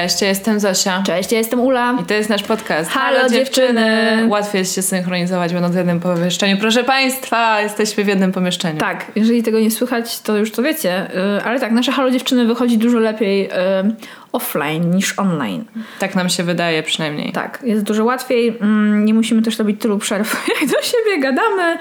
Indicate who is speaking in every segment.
Speaker 1: Cześć, ja jestem Zosia.
Speaker 2: Cześć, ja jestem Ula.
Speaker 1: I to jest nasz podcast.
Speaker 2: Halo, dziewczyny.
Speaker 1: Łatwiej jest się synchronizować, będąc w jednym pomieszczeniu. Proszę Państwa, jesteśmy w jednym pomieszczeniu.
Speaker 2: Tak, jeżeli tego nie słychać, to już to wiecie. Yy, ale tak, nasze Halo Dziewczyny wychodzi dużo lepiej yy, offline niż online.
Speaker 1: Tak nam się wydaje przynajmniej.
Speaker 2: Tak, jest dużo łatwiej. Yy, nie musimy też robić tylu przerw, jak do siebie gadamy.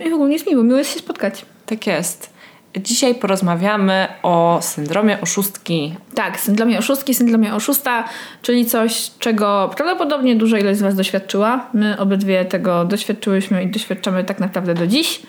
Speaker 2: Y, I w ogóle jest miło, miło jest się spotkać.
Speaker 1: Tak jest. Dzisiaj porozmawiamy o syndromie oszustki.
Speaker 2: Tak, syndromie oszustki, syndromie oszusta, czyli coś, czego prawdopodobnie duża ilość z Was doświadczyła. My obydwie tego doświadczyłyśmy i doświadczamy tak naprawdę do dziś.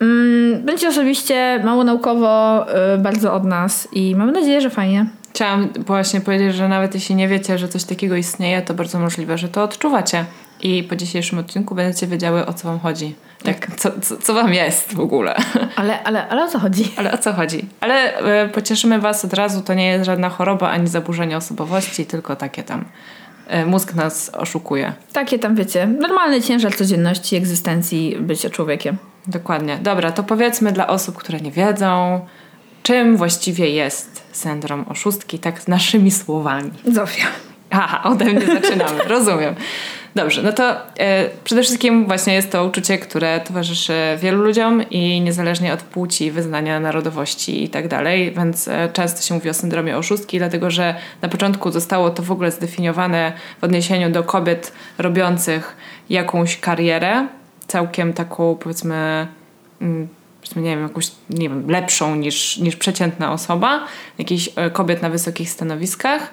Speaker 2: Mm, będzie osobiście mało naukowo, y, bardzo od nas i mamy nadzieję, że fajnie.
Speaker 1: Chciałam właśnie powiedzieć, że nawet jeśli nie wiecie, że coś takiego istnieje, to bardzo możliwe, że to odczuwacie. I po dzisiejszym odcinku będziecie wiedziały, o co Wam chodzi. Tak, co, co, co Wam jest w ogóle.
Speaker 2: Ale, ale, ale o co chodzi?
Speaker 1: Ale o co chodzi? Ale e, pocieszymy Was od razu, to nie jest żadna choroba ani zaburzenie osobowości, tylko takie tam e, mózg nas oszukuje.
Speaker 2: Takie tam, wiecie, normalny ciężar codzienności, egzystencji bycia człowiekiem.
Speaker 1: Dokładnie. Dobra, to powiedzmy dla osób, które nie wiedzą, czym właściwie jest syndrom oszustki, tak naszymi słowami.
Speaker 2: Zofia.
Speaker 1: Aha, ode mnie zaczynamy, rozumiem. Dobrze, no to e, przede wszystkim właśnie jest to uczucie, które towarzyszy wielu ludziom i niezależnie od płci, wyznania, narodowości i tak dalej, więc e, często się mówi o syndromie oszustki, dlatego że na początku zostało to w ogóle zdefiniowane w odniesieniu do kobiet robiących jakąś karierę, całkiem taką powiedzmy mm, nie wiem, jakąś nie wiem, lepszą niż, niż przeciętna osoba, jakichś e, kobiet na wysokich stanowiskach.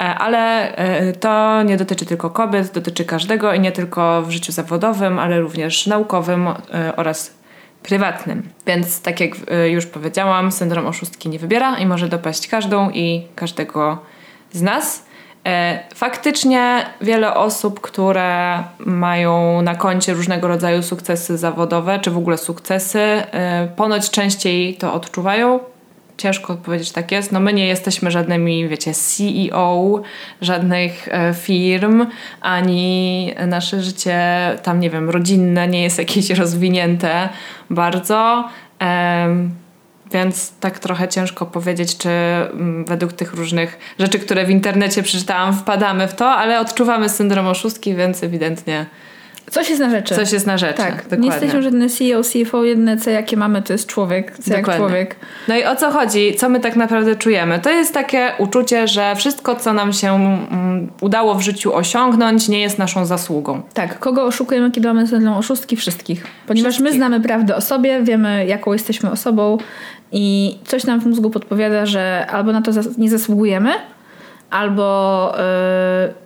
Speaker 1: E, ale e, to nie dotyczy tylko kobiet, dotyczy każdego i nie tylko w życiu zawodowym, ale również naukowym e, oraz prywatnym. Więc tak jak już powiedziałam, syndrom oszustki nie wybiera i może dopaść każdą i każdego z nas. Faktycznie wiele osób, które mają na koncie różnego rodzaju sukcesy zawodowe, czy w ogóle sukcesy, ponoć częściej to odczuwają, ciężko odpowiedzieć, tak jest. No my nie jesteśmy żadnymi, wiecie, CEO żadnych e, firm, ani nasze życie tam, nie wiem, rodzinne nie jest jakieś rozwinięte bardzo. Więc tak trochę ciężko powiedzieć, czy mm, według tych różnych rzeczy, które w internecie przeczytałam, wpadamy w to, ale odczuwamy syndrom oszustki, więc ewidentnie
Speaker 2: Coś jest na rzeczy.
Speaker 1: Coś jest na rzeczy.
Speaker 2: Tak, dokładnie. nie jesteśmy żadne CEO, CFO, jedyne co jakie mamy to jest człowiek, co dokładnie. jak człowiek.
Speaker 1: No i o co chodzi? Co my tak naprawdę czujemy? To jest takie uczucie, że wszystko co nam się um, udało w życiu osiągnąć nie jest naszą zasługą.
Speaker 2: Tak, kogo oszukujemy, kiedy mamy syndrom oszustki? Wszystkich. Ponieważ Wszystkich. my znamy prawdę o sobie, wiemy jaką jesteśmy osobą i coś nam w mózgu podpowiada, że albo na to nie zasługujemy, albo... Yy,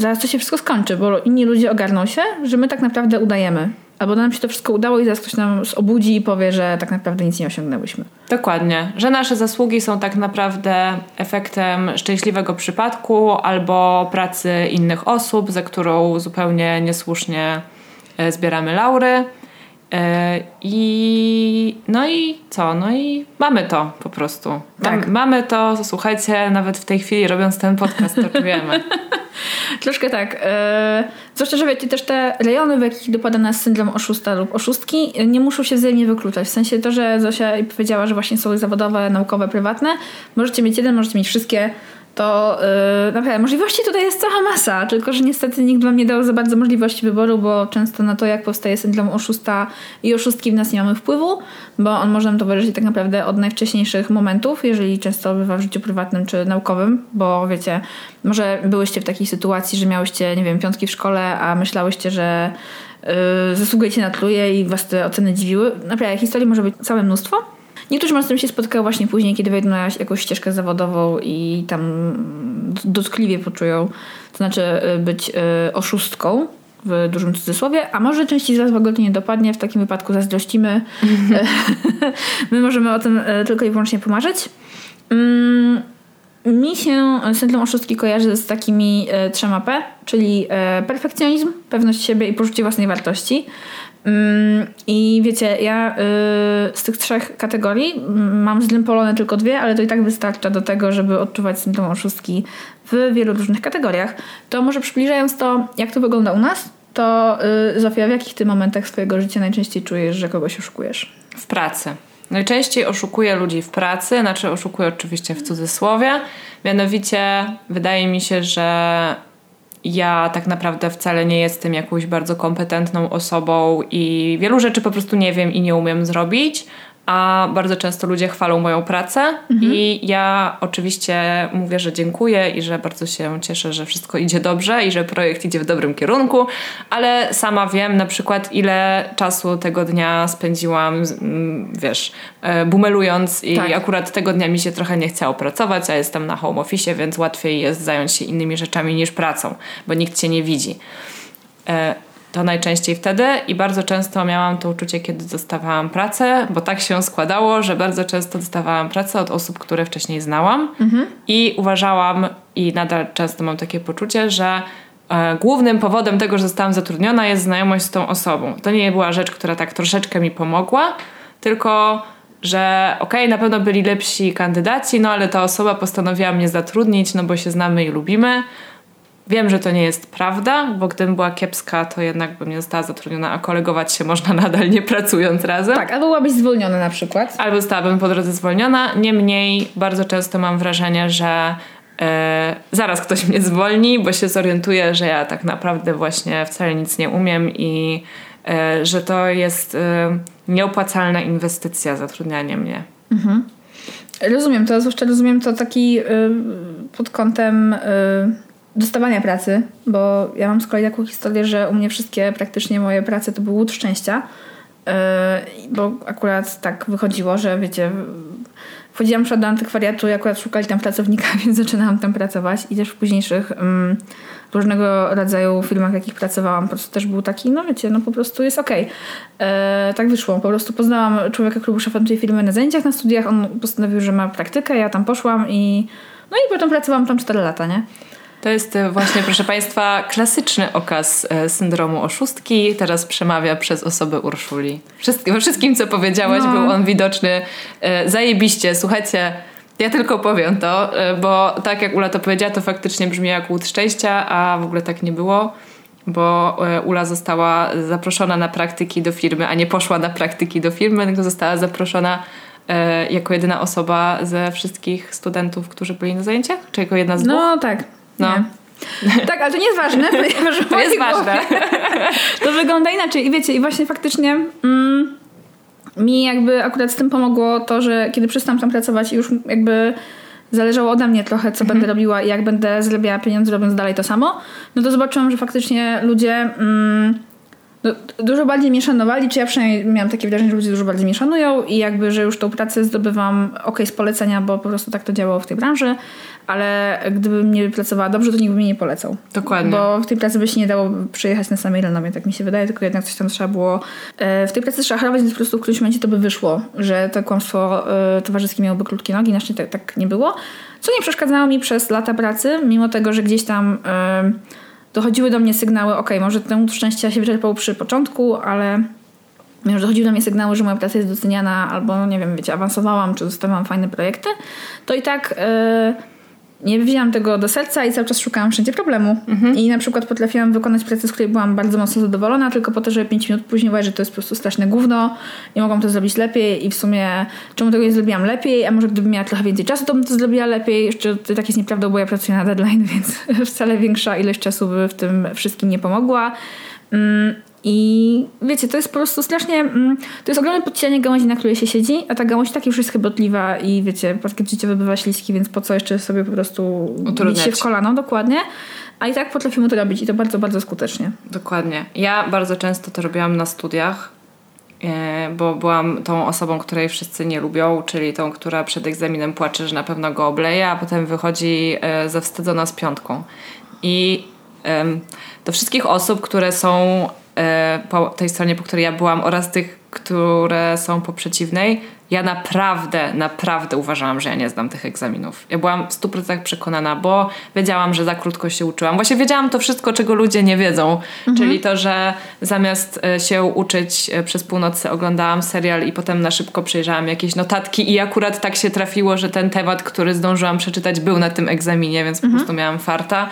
Speaker 2: zaraz to się wszystko skończy, bo inni ludzie ogarną się, że my tak naprawdę udajemy. Albo nam się to wszystko udało i zaraz ktoś nam obudzi i powie, że tak naprawdę nic nie osiągnęłyśmy.
Speaker 1: Dokładnie. Że nasze zasługi są tak naprawdę efektem szczęśliwego przypadku albo pracy innych osób, za którą zupełnie niesłusznie e, zbieramy laury. E, I no i co? No i mamy to po prostu. Tak. Mamy to, słuchajcie, nawet w tej chwili robiąc ten podcast, to czujemy.
Speaker 2: Troszkę tak. E, zwłaszcza, że wiecie, też te rejony, w jakich dopada nas syndrom oszusta lub oszustki, nie muszą się wzajemnie wykluczać. W sensie to, że Zosia powiedziała, że właśnie są zawodowe, naukowe, prywatne. Możecie mieć jeden, możecie mieć wszystkie to yy, naprawdę możliwości tutaj jest cała masa, tylko że niestety nikt wam nie dał za bardzo możliwości wyboru, bo często na to, jak powstaje syndrom oszusta i oszustki w nas nie mamy wpływu, bo on może nam towarzyszyć tak naprawdę od najwcześniejszych momentów, jeżeli często bywa w życiu prywatnym czy naukowym, bo wiecie, może byłyście w takiej sytuacji, że miałyście, nie wiem, piątki w szkole, a myślałyście, że yy, zasługujecie na tluje i was te oceny dziwiły. Naprawdę, historii może być całe mnóstwo. Niektórzy może z tym się spotkają właśnie później, kiedy wejdą na jakąś ścieżkę zawodową i tam dotkliwie poczują, to znaczy y, być y, oszustką. w dużym cudzysłowie, a może części z Was w ogóle to nie dopadnie, w takim wypadku zazdrościmy. My możemy o tym e, tylko i wyłącznie pomarzyć. Mm, mi się syndrom oszustki kojarzy z takimi trzema P, czyli perfekcjonizm, pewność siebie i poczucie własnej wartości. Mm, I wiecie, ja y, z tych trzech kategorii mm, mam zlempolone tylko dwie, ale to i tak wystarcza do tego, żeby odczuwać syndrom oszustki w wielu różnych kategoriach. To może przybliżając to, jak to wygląda u nas, to y, Zofia, w jakich ty momentach swojego życia najczęściej czujesz, że kogoś oszukujesz?
Speaker 1: W pracy. Najczęściej oszukuję ludzi w pracy, znaczy oszukuję oczywiście w cudzysłowie. Mianowicie wydaje mi się, że ja tak naprawdę wcale nie jestem jakąś bardzo kompetentną osobą i wielu rzeczy po prostu nie wiem i nie umiem zrobić, a bardzo często ludzie chwalą moją pracę mhm. i ja oczywiście mówię, że dziękuję i że bardzo się cieszę, że wszystko idzie dobrze i że projekt idzie w dobrym kierunku, ale sama wiem na przykład ile czasu tego dnia spędziłam, mm, wiesz, e, bumelując i tak. akurat tego dnia mi się trochę nie chciało pracować, a jestem na home office, więc łatwiej jest zająć się innymi rzeczami niż pracą, bo nikt cię nie widzi. To najczęściej wtedy i bardzo często miałam to uczucie, kiedy dostawałam pracę, bo tak się składało, że bardzo często dostawałam pracę od osób, które wcześniej znałam mhm. i uważałam i nadal często mam takie poczucie, że e, głównym powodem tego, że zostałam zatrudniona jest znajomość z tą osobą. To nie była rzecz, która tak troszeczkę mi pomogła, tylko że okej, okay, na pewno byli lepsi kandydaci, no ale ta osoba postanowiła mnie zatrudnić, no bo się znamy i lubimy Wiem, że to nie jest prawda, bo gdybym była kiepska, to jednak bym nie została zatrudniona, a kolegować się można nadal nie pracując razem.
Speaker 2: Tak, albo byłabyś zwolniona na przykład.
Speaker 1: Albo zostałabym po drodze zwolniona. Niemniej bardzo często mam wrażenie, że e, zaraz ktoś mnie zwolni, bo się zorientuje, że ja tak naprawdę właśnie wcale nic nie umiem i e, że to jest e, nieopłacalna inwestycja zatrudnianie mnie. Mhm.
Speaker 2: Rozumiem to, zwłaszcza rozumiem to taki pod kątem dostawania pracy, bo ja mam z kolei taką historię, że u mnie wszystkie praktycznie moje prace to był łód szczęścia, yy, bo akurat tak wychodziło, że wiecie, wchodziłam do antykwariatu i akurat szukali tam pracownika, więc zaczynałam tam pracować i też w późniejszych um, różnego rodzaju filmach, w jakich pracowałam, po prostu też był taki, no wiecie, no po prostu jest okej. Okay. E, tak wyszło. Po prostu poznałam człowieka, który był szefem tej firmy na zajęciach na studiach, on postanowił, że ma praktykę, ja tam poszłam i no i potem pracowałam tam 4 lata, nie?
Speaker 1: To jest e, właśnie, proszę Państwa, klasyczny okaz e, syndromu oszustki. Teraz przemawia przez osobę Urszuli. Wszystkim, we wszystkim, co powiedziałaś, no. był on widoczny. E, zajebiście, słuchajcie. Ja tylko powiem to, bo tak jak Ula to powiedziała, to faktycznie brzmi jak łód szczęścia, a w ogóle tak nie było, bo Ula została zaproszona na praktyki do firmy, a nie poszła na praktyki do firmy, tylko została zaproszona jako jedyna osoba ze wszystkich studentów, którzy byli na zajęciach? Czy jako jedna z dwóch?
Speaker 2: No tak. No. Nie. Tak, ale to nie jest ważne, ponieważ
Speaker 1: to jest ważne.
Speaker 2: to wygląda inaczej. I wiecie, i właśnie faktycznie mm, mi jakby akurat z tym pomogło to, że kiedy przestałam tam pracować i już jakby zależało ode mnie trochę, co mhm. będę robiła i jak będę zarabiała pieniądze robiąc dalej to samo, no to zobaczyłam, że faktycznie ludzie... Mm, no, dużo bardziej mnie szanowali, czy ja przynajmniej miałam takie wrażenie, że ludzie dużo bardziej mnie szanują i jakby, że już tą pracę zdobywam ok z polecenia, bo po prostu tak to działało w tej branży, ale gdybym nie pracowała dobrze, to nikt by mnie nie polecał.
Speaker 1: Dokładnie.
Speaker 2: Bo w tej pracy by się nie dało przyjechać na samej renomie, tak mi się wydaje, tylko jednak coś tam trzeba było e, w tej pracy trzeba harować, więc po prostu w którymś momencie to by wyszło, że to kłamstwo e, towarzyskie miałoby krótkie nogi, na szczęście tak, tak nie było, co nie przeszkadzało mi przez lata pracy, mimo tego, że gdzieś tam e, dochodziły do mnie sygnały, ok, może ten szczęścia się wyczerpał przy początku, ale już dochodziły do mnie sygnały, że moja praca jest doceniana, albo nie wiem, wiecie, awansowałam, czy dostawałam fajne projekty, to i tak yy, nie wzięłam tego do serca i cały czas szukałam wszędzie problemu. Mhm. I na przykład potrafiłam wykonać pracę, z której byłam bardzo mocno zadowolona, tylko po to, żeby 5 minut później uważać, że to jest po prostu straszne gówno i mogłam to zrobić lepiej i w sumie czemu tego nie zrobiłam lepiej, a może gdybym miała trochę więcej czasu, to bym to zrobiła lepiej. Jeszcze to tak jest nieprawdą, bo ja pracuję na deadline, więc wcale większa ilość czasu by w tym wszystkim nie pomogła. I wiecie, to jest po prostu strasznie. Mm, to jest ogromne podcienie gałęzi, na której się siedzi, a ta gałąź tak już jest chybotliwa i wiecie, parkiet życiowy bywa śliski, więc po co jeszcze sobie po prostu bić się w kolano, dokładnie. A i tak potrafimy to robić i to bardzo, bardzo skutecznie.
Speaker 1: Dokładnie. Ja bardzo często to robiłam na studiach, e, bo byłam tą osobą, której wszyscy nie lubią, czyli tą, która przed egzaminem płacze, że na pewno go obleje, a potem wychodzi e, zawstydzona z piątką. I do wszystkich osób, które są po tej stronie, po której ja byłam oraz tych, które są po przeciwnej, ja naprawdę, naprawdę uważałam, że ja nie zdam tych egzaminów. Ja byłam w 100% przekonana, bo wiedziałam, że za krótko się uczyłam. Właśnie wiedziałam to wszystko, czego ludzie nie wiedzą. Mhm. Czyli to, że zamiast e, się uczyć e, przez północy oglądałam serial i potem na szybko przejrzałam jakieś notatki i akurat tak się trafiło, że ten temat, który zdążyłam przeczytać był na tym egzaminie, więc mhm. po prostu miałam farta.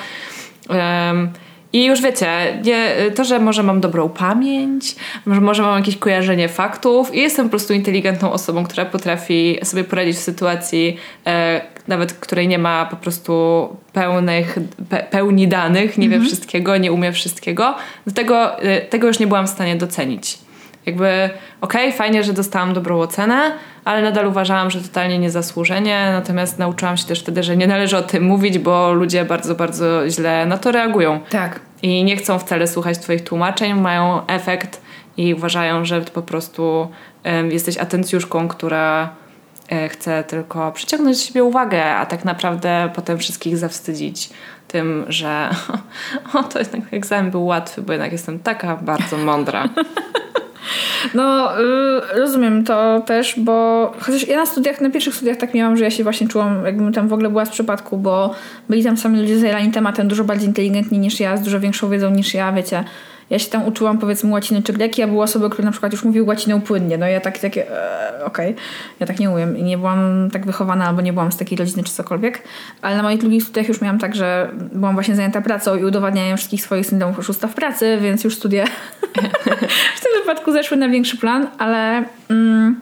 Speaker 1: Um, i już wiecie, nie, to, że może mam dobrą pamięć, może, może mam jakieś kojarzenie faktów i jestem po prostu inteligentną osobą, która potrafi sobie poradzić w sytuacji, e, nawet której nie ma po prostu pełnych, pe, pełni danych, nie mhm. wie wszystkiego, nie umie wszystkiego. Dlatego e, tego już nie byłam w stanie docenić. Jakby, okej, okay, fajnie, że dostałam dobrą ocenę, ale nadal uważałam, że totalnie niezasłużenie. Natomiast nauczyłam się też wtedy, że nie należy o tym mówić, bo ludzie bardzo, bardzo źle na to reagują.
Speaker 2: Tak.
Speaker 1: I nie chcą wcale słuchać Twoich tłumaczeń, mają efekt i uważają, że po prostu um, jesteś atencjuszką, która e, chce tylko przyciągnąć do siebie uwagę, a tak naprawdę potem wszystkich zawstydzić tym, że o, to jednak egzamin był łatwy, bo jednak jestem taka bardzo mądra.
Speaker 2: No, y, rozumiem to też, bo chociaż ja na studiach, na pierwszych studiach tak miałam, że ja się właśnie czułam, jakbym tam w ogóle była z przypadku, bo byli tam sami ludzie zajęli tematem dużo bardziej inteligentni niż ja, z dużo większą wiedzą niż ja, wiecie ja się tam uczyłam powiedzmy łaciny czy greki, a były osoby, które na przykład już mówiły łacinę płynnie. No ja tak, takie, e, okej, okay. ja tak nie umiem i nie byłam tak wychowana albo nie byłam z takiej rodziny czy cokolwiek, ale na moich drugich studiach już miałam tak, że byłam właśnie zajęta pracą i udowadnianiem wszystkich swoich syndromów oszusta w pracy, więc już studia w tym wypadku zeszły na większy plan, ale mm,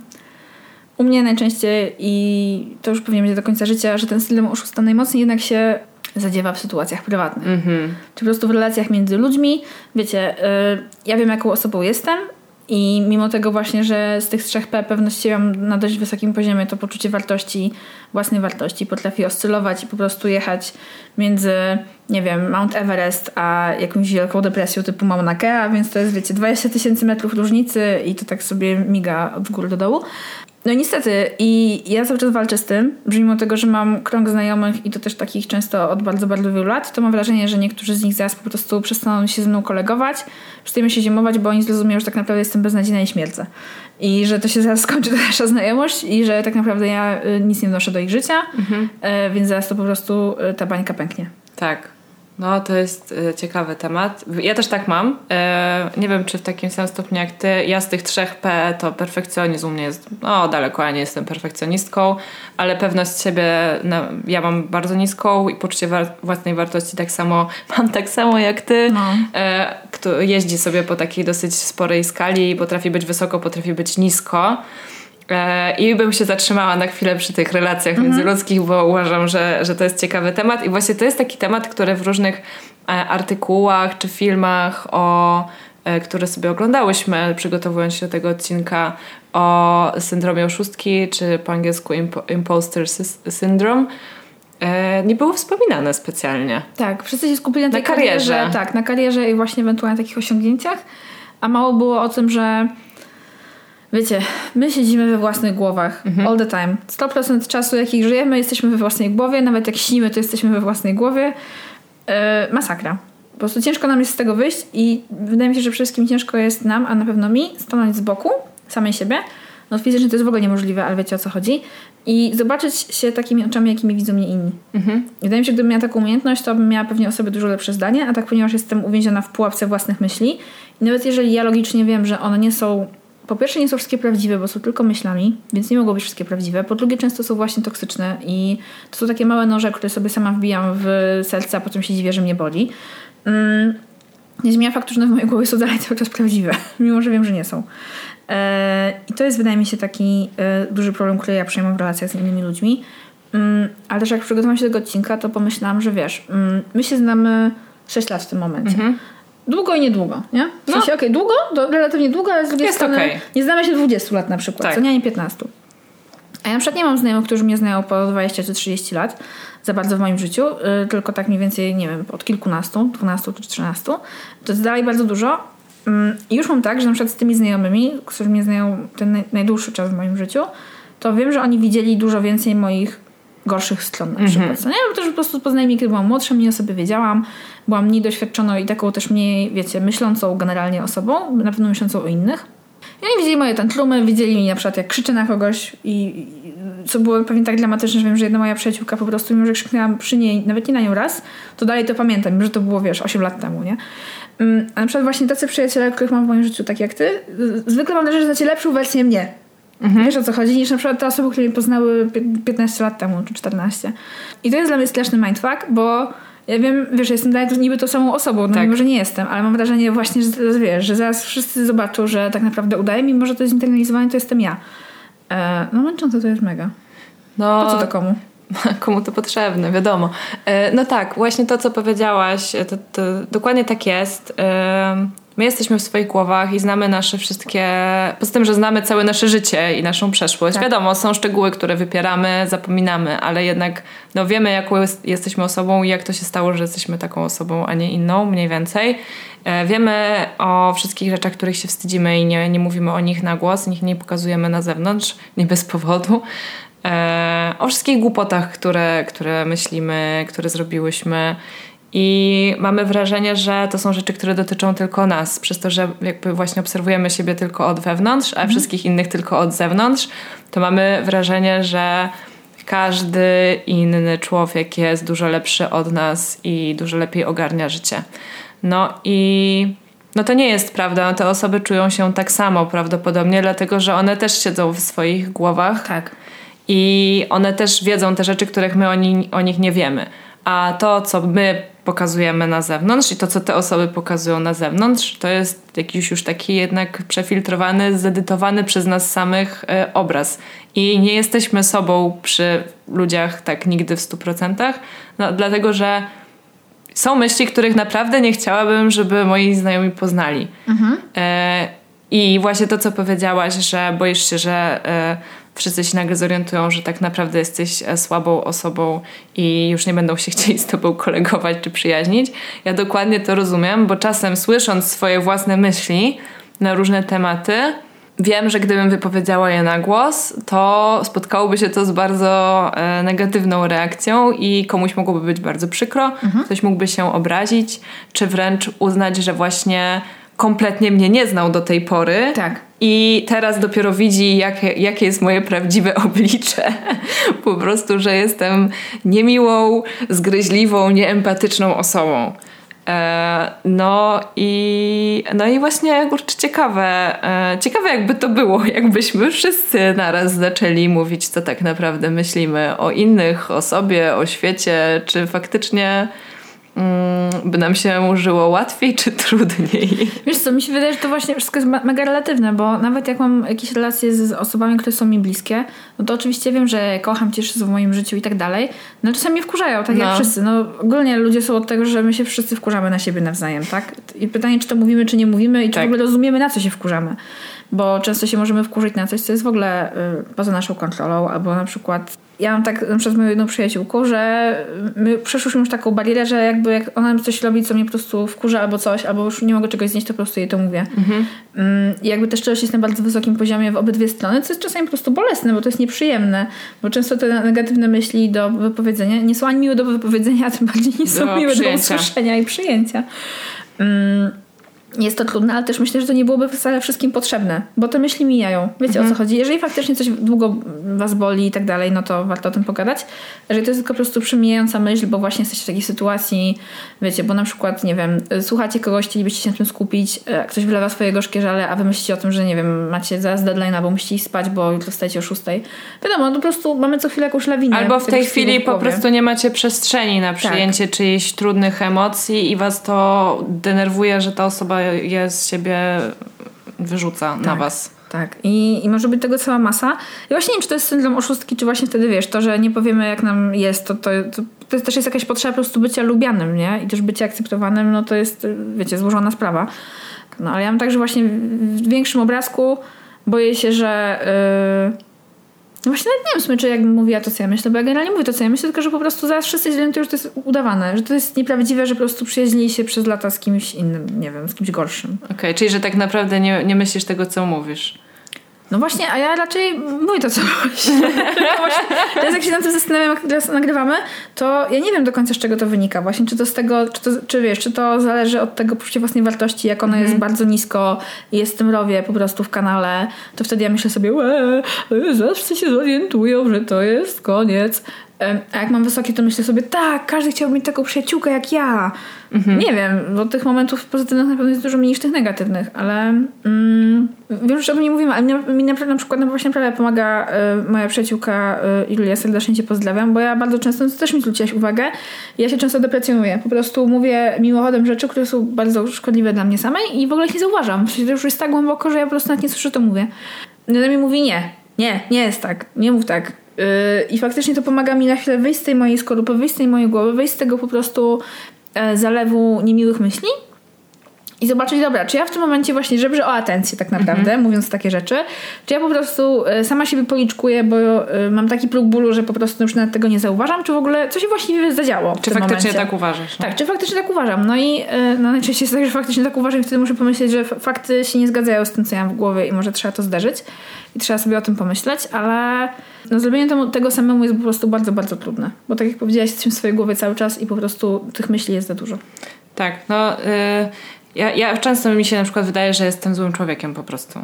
Speaker 2: u mnie najczęściej i to już pewnie będzie do końca życia, że ten syndrom oszusta najmocniej jednak się zadziewa w sytuacjach prywatnych. Mm-hmm. Czy po prostu w relacjach między ludźmi. Wiecie, yy, ja wiem, jaką osobą jestem i mimo tego właśnie, że z tych trzech P pewność siebie mam na dość wysokim poziomie, to poczucie wartości, własnej wartości potrafi oscylować i po prostu jechać między, nie wiem, Mount Everest a jakąś wielką depresją typu Mauna Kea, więc to jest, wiecie, 20 tysięcy metrów różnicy i to tak sobie miga od góry do dołu. No niestety i ja cały czas walczę z tym, że mimo tego, że mam krąg znajomych i to też takich często od bardzo, bardzo wielu lat, to mam wrażenie, że niektórzy z nich zaraz po prostu przestaną się ze mną kolegować, przestają się zimować, bo oni zrozumieją, że tak naprawdę jestem beznadziejna i śmierdzę. I że to się zaraz skończy ta nasza znajomość i że tak naprawdę ja y, nic nie wnoszę do ich życia, mhm. Y, więc zaraz to po prostu y, ta bańka pęknie.
Speaker 1: Tak. No, to jest e, ciekawy temat. Ja też tak mam. E, nie wiem, czy w takim samym stopniu jak ty. Ja z tych trzech P to perfekcjonizm u mnie jest no daleko, ja nie jestem perfekcjonistką, ale pewność siebie no, ja mam bardzo niską i poczucie własnej wartości tak samo mam tak samo jak ty. No. E, kto jeździ sobie po takiej dosyć sporej skali, potrafi być wysoko, potrafi być nisko. E, I bym się zatrzymała na chwilę przy tych relacjach mhm. międzyludzkich, bo uważam, że, że to jest ciekawy temat. I właśnie to jest taki temat, który w różnych e, artykułach czy filmach, o, e, które sobie oglądałyśmy, przygotowując się do tego odcinka o syndromie oszustki, czy po angielsku imposter syndrome, nie było wspominane specjalnie.
Speaker 2: Tak, wszyscy się skupili na, na karierze. karierze. Tak, na karierze i właśnie ewentualnie takich osiągnięciach, a mało było o tym, że Wiecie, my siedzimy we własnych głowach mhm. all the time. 100% czasu, jakich żyjemy, jesteśmy we własnej głowie. Nawet jak śnimy, to jesteśmy we własnej głowie. Yy, masakra. Po prostu ciężko nam jest z tego wyjść i wydaje mi się, że przede wszystkim ciężko jest nam, a na pewno mi, stanąć z boku samej siebie. No fizycznie to jest w ogóle niemożliwe, ale wiecie o co chodzi. I zobaczyć się takimi oczami, jakimi widzą mnie inni. Mhm. Wydaje mi się, że gdybym miała taką umiejętność, to bym miała pewnie o sobie dużo lepsze zdanie, a tak ponieważ jestem uwięziona w pułapce własnych myśli i nawet jeżeli ja logicznie wiem, że one nie są po pierwsze nie są wszystkie prawdziwe, bo są tylko myślami, więc nie mogą być wszystkie prawdziwe. Po drugie często są właśnie toksyczne i to są takie małe noże, które sobie sama wbijam w serce, a potem się dziwię, że mnie boli. Mm, nie zmienia faktu, że w mojej głowie są dalej cały czas prawdziwe, mimo że wiem, że nie są. E, I to jest wydaje mi się taki e, duży problem, który ja przejmę w relacjach z innymi ludźmi. Mm, ale też jak przygotowałam się do tego odcinka, to pomyślałam, że wiesz, mm, my się znamy 6 lat w tym momencie. Mhm. Długo i niedługo, nie? W sensie, no. okej, okay, długo, relatywnie długo, ale z drugiej
Speaker 1: Jest
Speaker 2: strony
Speaker 1: okay.
Speaker 2: nie znamy się 20 lat na przykład, tak. co nie, nie 15. A ja na przykład nie mam znajomych, którzy mnie znają po 20 czy 30 lat za bardzo w moim życiu, yy, tylko tak mniej więcej, nie wiem, od kilkunastu, 12 czy 13. To jest dalej bardzo dużo. Yy, I już mam tak, że na przykład z tymi znajomymi, którzy mnie znają ten naj, najdłuższy czas w moim życiu, to wiem, że oni widzieli dużo więcej moich gorszych stron na przykład. Mm-hmm. Bo też po prostu poznajmy, kiedy byłam młodsza, mniej o sobie wiedziałam, byłam mniej doświadczoną i taką też mniej, wiecie, myślącą generalnie osobą, na pewno myślącą o innych. I oni widzieli moje tantrumy, widzieli mi na przykład jak krzyczę na kogoś i, i co było pewnie tak dramatyczne, że wiem, że jedna moja przyjaciółka po prostu, mimo że krzyknęłam przy niej, nawet nie na nią raz, to dalej to pamiętam, mimo że to było, wiesz, 8 lat temu, nie? Mm, a na przykład właśnie tacy przyjaciele, których mam w moim życiu, tak jak ty, zwykle mam wrażenie, że znacie lepszą wersję mnie. Mhm. Wiesz o co chodzi, niż na przykład te osoby, które mnie poznały 15 lat temu, czy 14. I to jest dla mnie straszny mindfuck, bo ja wiem, wiesz, jestem dalej niby tą samą osobą, no tak. mimo, że nie jestem, ale mam wrażenie właśnie, że wiesz, że zaraz wszyscy zobaczą, że tak naprawdę udaje, mimo że to jest internalizowane, to jestem ja. E, no męczące to jest mega. No, po co to komu?
Speaker 1: Komu to potrzebne, wiadomo. E, no tak, właśnie to, co powiedziałaś, to, to dokładnie tak jest. E, my jesteśmy w swoich głowach i znamy nasze wszystkie. Poza tym, że znamy całe nasze życie i naszą przeszłość. Tak. Wiadomo, są szczegóły, które wypieramy, zapominamy, ale jednak no, wiemy, jaką jesteśmy osobą i jak to się stało, że jesteśmy taką osobą, a nie inną, mniej więcej. E, wiemy o wszystkich rzeczach, których się wstydzimy i nie, nie mówimy o nich na głos, ich nie pokazujemy na zewnątrz, nie bez powodu. E, o wszystkich głupotach, które, które myślimy, które zrobiłyśmy. I mamy wrażenie, że to są rzeczy, które dotyczą tylko nas, przez to, że jakby właśnie obserwujemy siebie tylko od wewnątrz, a mhm. wszystkich innych tylko od zewnątrz, to mamy wrażenie, że każdy inny człowiek jest dużo lepszy od nas i dużo lepiej ogarnia życie. No i no to nie jest prawda. Te osoby czują się tak samo prawdopodobnie, dlatego że one też siedzą w swoich głowach.
Speaker 2: Tak.
Speaker 1: I one też wiedzą te rzeczy, których my o, ni o nich nie wiemy. A to, co my pokazujemy na zewnątrz i to, co te osoby pokazują na zewnątrz, to jest jakiś już taki jednak przefiltrowany, zedytowany przez nas samych y, obraz. I nie jesteśmy sobą przy ludziach tak nigdy w stu procentach, no, dlatego że są myśli, których naprawdę nie chciałabym, żeby moi znajomi poznali. Mhm. E, I właśnie to, co powiedziałaś, że boisz się, że e, wszyscy się nagle zorientują, że tak naprawdę jesteś e, słabą osobą i już nie będą się chcieli z tobą kolegować czy przyjaźnić. Ja dokładnie to rozumiem, bo czasem słysząc swoje własne myśli na różne tematy, wiem, że gdybym wypowiedziała je na głos, to spotkałoby się to z bardzo e, negatywną reakcją i komuś mogłoby być bardzo przykro, mhm. ktoś mógłby się obrazić, czy wręcz uznać, że właśnie kompletnie mnie nie znał do tej pory.
Speaker 2: Tak.
Speaker 1: I teraz dopiero widzi, jakie, jakie jest moje prawdziwe oblicze. po prostu, że jestem niemiłą, zgryźliwą, nieempatyczną osobą. E, no i, no i właśnie kurczę, ciekawe, e, ciekawe jakby to było, jakbyśmy wszyscy naraz zaczęli mówić, co tak naprawdę myślimy o innych, o sobie, o świecie, czy faktycznie by nam się żyło łatwiej czy trudniej?
Speaker 2: Wiesz co, mi się wydaje, że to właśnie wszystko jest mega relatywne, bo nawet jak mam jakieś relacje z osobami, które są mi bliskie, no to oczywiście wiem, że kocham, się w moim życiu i tak dalej, no czasami wkurzają, tak no. jak wszyscy. No ogólnie ludzie są od tego, że my się wszyscy wkurzamy na siebie nawzajem, tak? I pytanie, czy to mówimy, czy nie mówimy i czy tak. w ogóle rozumiemy, na co się wkurzamy. Bo często się możemy wkurzyć na coś, co jest w ogóle y, poza naszą kontrolą, albo na przykład ja mam tak na przykład z moją jedną przyjaciółką, że my przeszłyśmy już taką barierę, że jakby jak ona coś robi, co mnie po prostu wkurza albo coś, albo już nie mogę czegoś znieść, to po prostu jej to mówię. Mhm. Mm, I jakby też szczerość jest na bardzo wysokim poziomie w obydwie strony, co jest czasami po prostu bolesne, bo to jest nieprzyjemne, bo często te negatywne myśli do wypowiedzenia nie są ani miłe do wypowiedzenia, a tym bardziej nie są do miłe przyjęcia. do usłyszenia i przyjęcia. Mm jest to trudne, ale też myślę, że to nie byłoby wcale wszystkim potrzebne, bo te myśli mijają. Wiecie mhm. o co chodzi? Jeżeli faktycznie coś długo was boli i tak dalej, no to warto o tym pogadać. Jeżeli to jest tylko po prostu przemijająca myśl, bo właśnie jesteście w takiej sytuacji, wiecie, bo na przykład, nie wiem, słuchacie kogoś, chcielibyście się na tym skupić, e, ktoś wylewa swoje gorzkie żale, a wy myślicie o tym, że nie wiem, macie zaraz deadline, bo musicie iść spać, bo jutro stajecie o szóstej. Wiadomo, no po prostu mamy co chwilę jakąś lawinę.
Speaker 1: Albo w tej chwili po prostu nie macie przestrzeni na tak. przyjęcie tak. czyichś trudnych emocji i was to denerwuje, że ta osoba jest siebie wyrzuca tak. na was.
Speaker 2: Tak, I, i może być tego cała masa. I właśnie nie wiem, czy to jest syndrom oszustki, czy właśnie wtedy wiesz, to, że nie powiemy, jak nam jest, to, to, to, to też jest jakaś potrzeba po prostu bycia lubianym, nie? I też bycie akceptowanym, no to jest, wiecie, złożona sprawa. No ale ja mam tak, że właśnie w większym obrazku boję się, że. Yy, no właśnie nawet nie wiem czy jakbym mówiła to, co ja myślę, bo ja generalnie mówię to, co ja myślę, tylko że po prostu zaraz wszyscy zorientują, że to jest udawane, że to jest nieprawdziwe, że po prostu przyjaźnili się przez lata z kimś innym, nie wiem, z kimś gorszym.
Speaker 1: Okej, okay, czyli że tak naprawdę nie, nie myślisz tego, co mówisz.
Speaker 2: No właśnie, a ja raczej mówię to, co myślę. Teraz jak się nad tym zastanawiam, jak teraz nagrywamy, to ja nie wiem do końca, z czego to wynika. Właśnie, czy to z tego, czy, to, czy wiesz, czy to zależy od tego poczucia własnej wartości, jak ono jest
Speaker 1: Mhm.
Speaker 2: bardzo nisko i jest w tym rowie po prostu w kanale, to wtedy ja myślę sobie, łe, zawsze się zorientują, że to jest koniec. A jak mam wysokie, to myślę sobie, tak, każdy chciałby mieć taką przyjaciółkę jak ja.
Speaker 1: Mhm.
Speaker 2: Nie wiem, bo tych momentów pozytywnych na pewno jest dużo mniej niż tych negatywnych, ale mm, wiem, że o tym nie mówimy, ale mi, mi na, na przykład na właśnie prawie pomaga y, moja przyjaciółka y, Julia, serdecznie cię pozdrawiam, bo ja bardzo często, to też mi zwróciłaś uwagę, ja się często deprecjonuję. Po prostu mówię mimochodem rzeczy, które są bardzo szkodliwe dla mnie samej i w ogóle ich nie zauważam. Przecież to już jest tak głęboko, że ja po prostu nawet nie słyszę, to mówię. I ona mi mówi nie, nie, nie jest tak, nie mów tak. Yy, I faktycznie to pomaga mi na chwilę wyjść z tej mojej skorupy, wyjść z tej mojej głowy, wyjść z tego po prostu e, zalewu niemiłych myśli i zobaczyć, dobra, czy ja w tym momencie właśnie żebrzę o atencję tak naprawdę, mówiąc takie rzeczy, czy ja po prostu e, sama siebie policzkuję, bo e, mam taki próg bólu, że po prostu już nawet tego nie zauważam, czy w ogóle co się właściwie zadziało
Speaker 1: Czy faktycznie
Speaker 2: momencie.
Speaker 1: tak uważasz?
Speaker 2: Tak, czy faktycznie tak uważam? No i e, no, najczęściej jest tak, że faktycznie tak uważam i wtedy muszę pomyśleć, że fakty się nie zgadzają z tym, co ja mam w głowie i może trzeba to zderzyć i trzeba sobie o tym pomyśleć, ale no, zrobienie temu, tego samemu jest po prostu bardzo, bardzo trudne. Bo tak jak powiedziałaś, jesteśmy w swojej głowie cały czas i po prostu tych myśli jest za dużo.
Speaker 1: Tak, no y, ja, ja często mi się na przykład wydaje, że jestem złym człowiekiem po prostu.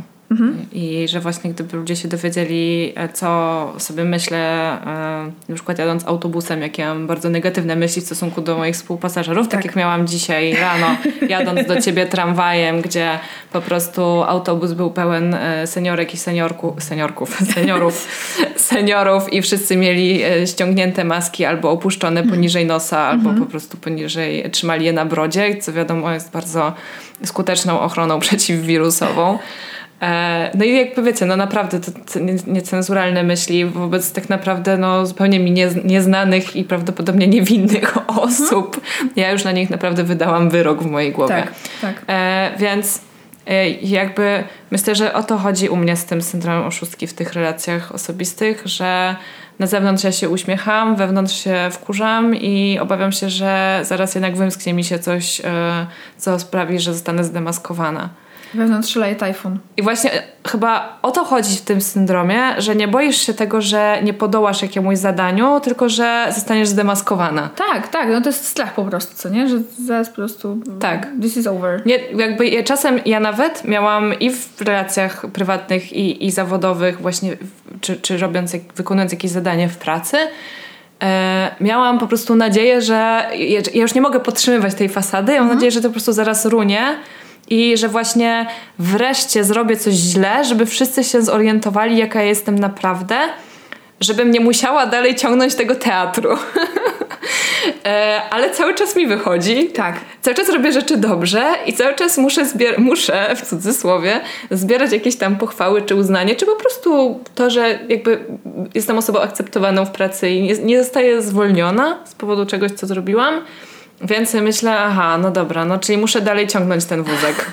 Speaker 1: I że właśnie gdyby ludzie się dowiedzieli, e, co sobie myślę, e, na przykład jadąc autobusem, jakie mam bardzo negatywne myśli w stosunku do moich współpasażerów, tak,
Speaker 2: Tak.
Speaker 1: jak miałam dzisiaj rano, jadąc do ciebie tramwajem, gdzie po prostu autobus był pełen e, seniorek i seniorku, seniorków, seniorów, seniorów i wszyscy mieli ściągnięte maski albo opuszczone poniżej nosa, albo po prostu poniżej, trzymali je na brodzie, co wiadomo jest bardzo skuteczną ochroną przeciwwirusową. E, No i jakby wiecie, no naprawdę nie- niecenzuralne myśli wobec tak naprawdę no, zupełnie mi nie, nieznanych i prawdopodobnie niewinnych osób. Ja już na nich naprawdę wydałam wyrok w mojej głowie.
Speaker 2: Tak, tak.
Speaker 1: E, więc e, jakby myślę, że o to chodzi u mnie z tym syndromem oszustki w tych relacjach osobistych, że na zewnątrz ja się uśmiecham, wewnątrz się wkurzam i obawiam się, że zaraz jednak wymsknie mi się coś, e, co sprawi, że zostanę zdemaskowana.
Speaker 2: Wewnątrz szaleje tajfun.
Speaker 1: I właśnie e, chyba o to chodzi w tym syndromie, że nie boisz się tego, że nie podołasz jakiemuś zadaniu, tylko że zostaniesz zdemaskowana.
Speaker 2: Tak, tak, no to jest strach po prostu, co nie? Że zaraz po prostu
Speaker 1: Tak.
Speaker 2: this is over.
Speaker 1: Nie, jakby ja- czasem ja nawet miałam i w relacjach prywatnych i, i zawodowych właśnie, czy, czy robiąc, jak, wykonując jakieś zadanie w pracy, e, miałam po prostu nadzieję, że ja, już nie mogę podtrzymywać tej fasady, ja mam nadzieję, że to po prostu zaraz runie i że właśnie wreszcie zrobię coś źle, żeby wszyscy się zorientowali, jaka ja jestem naprawdę, żebym nie musiała dalej ciągnąć tego teatru. e, ale cały czas mi wychodzi.
Speaker 2: Tak.
Speaker 1: Cały czas robię rzeczy dobrze i cały czas muszę, zbier- muszę w cudzysłowie zbierać jakieś tam pochwały czy uznanie, czy po prostu to, że jakby jestem osobą akceptowaną w pracy i nie, nie zostaję zwolniona z powodu czegoś, co zrobiłam. Więc sobie myślę, aha, no dobra, no czyli muszę dalej ciągnąć ten wózek.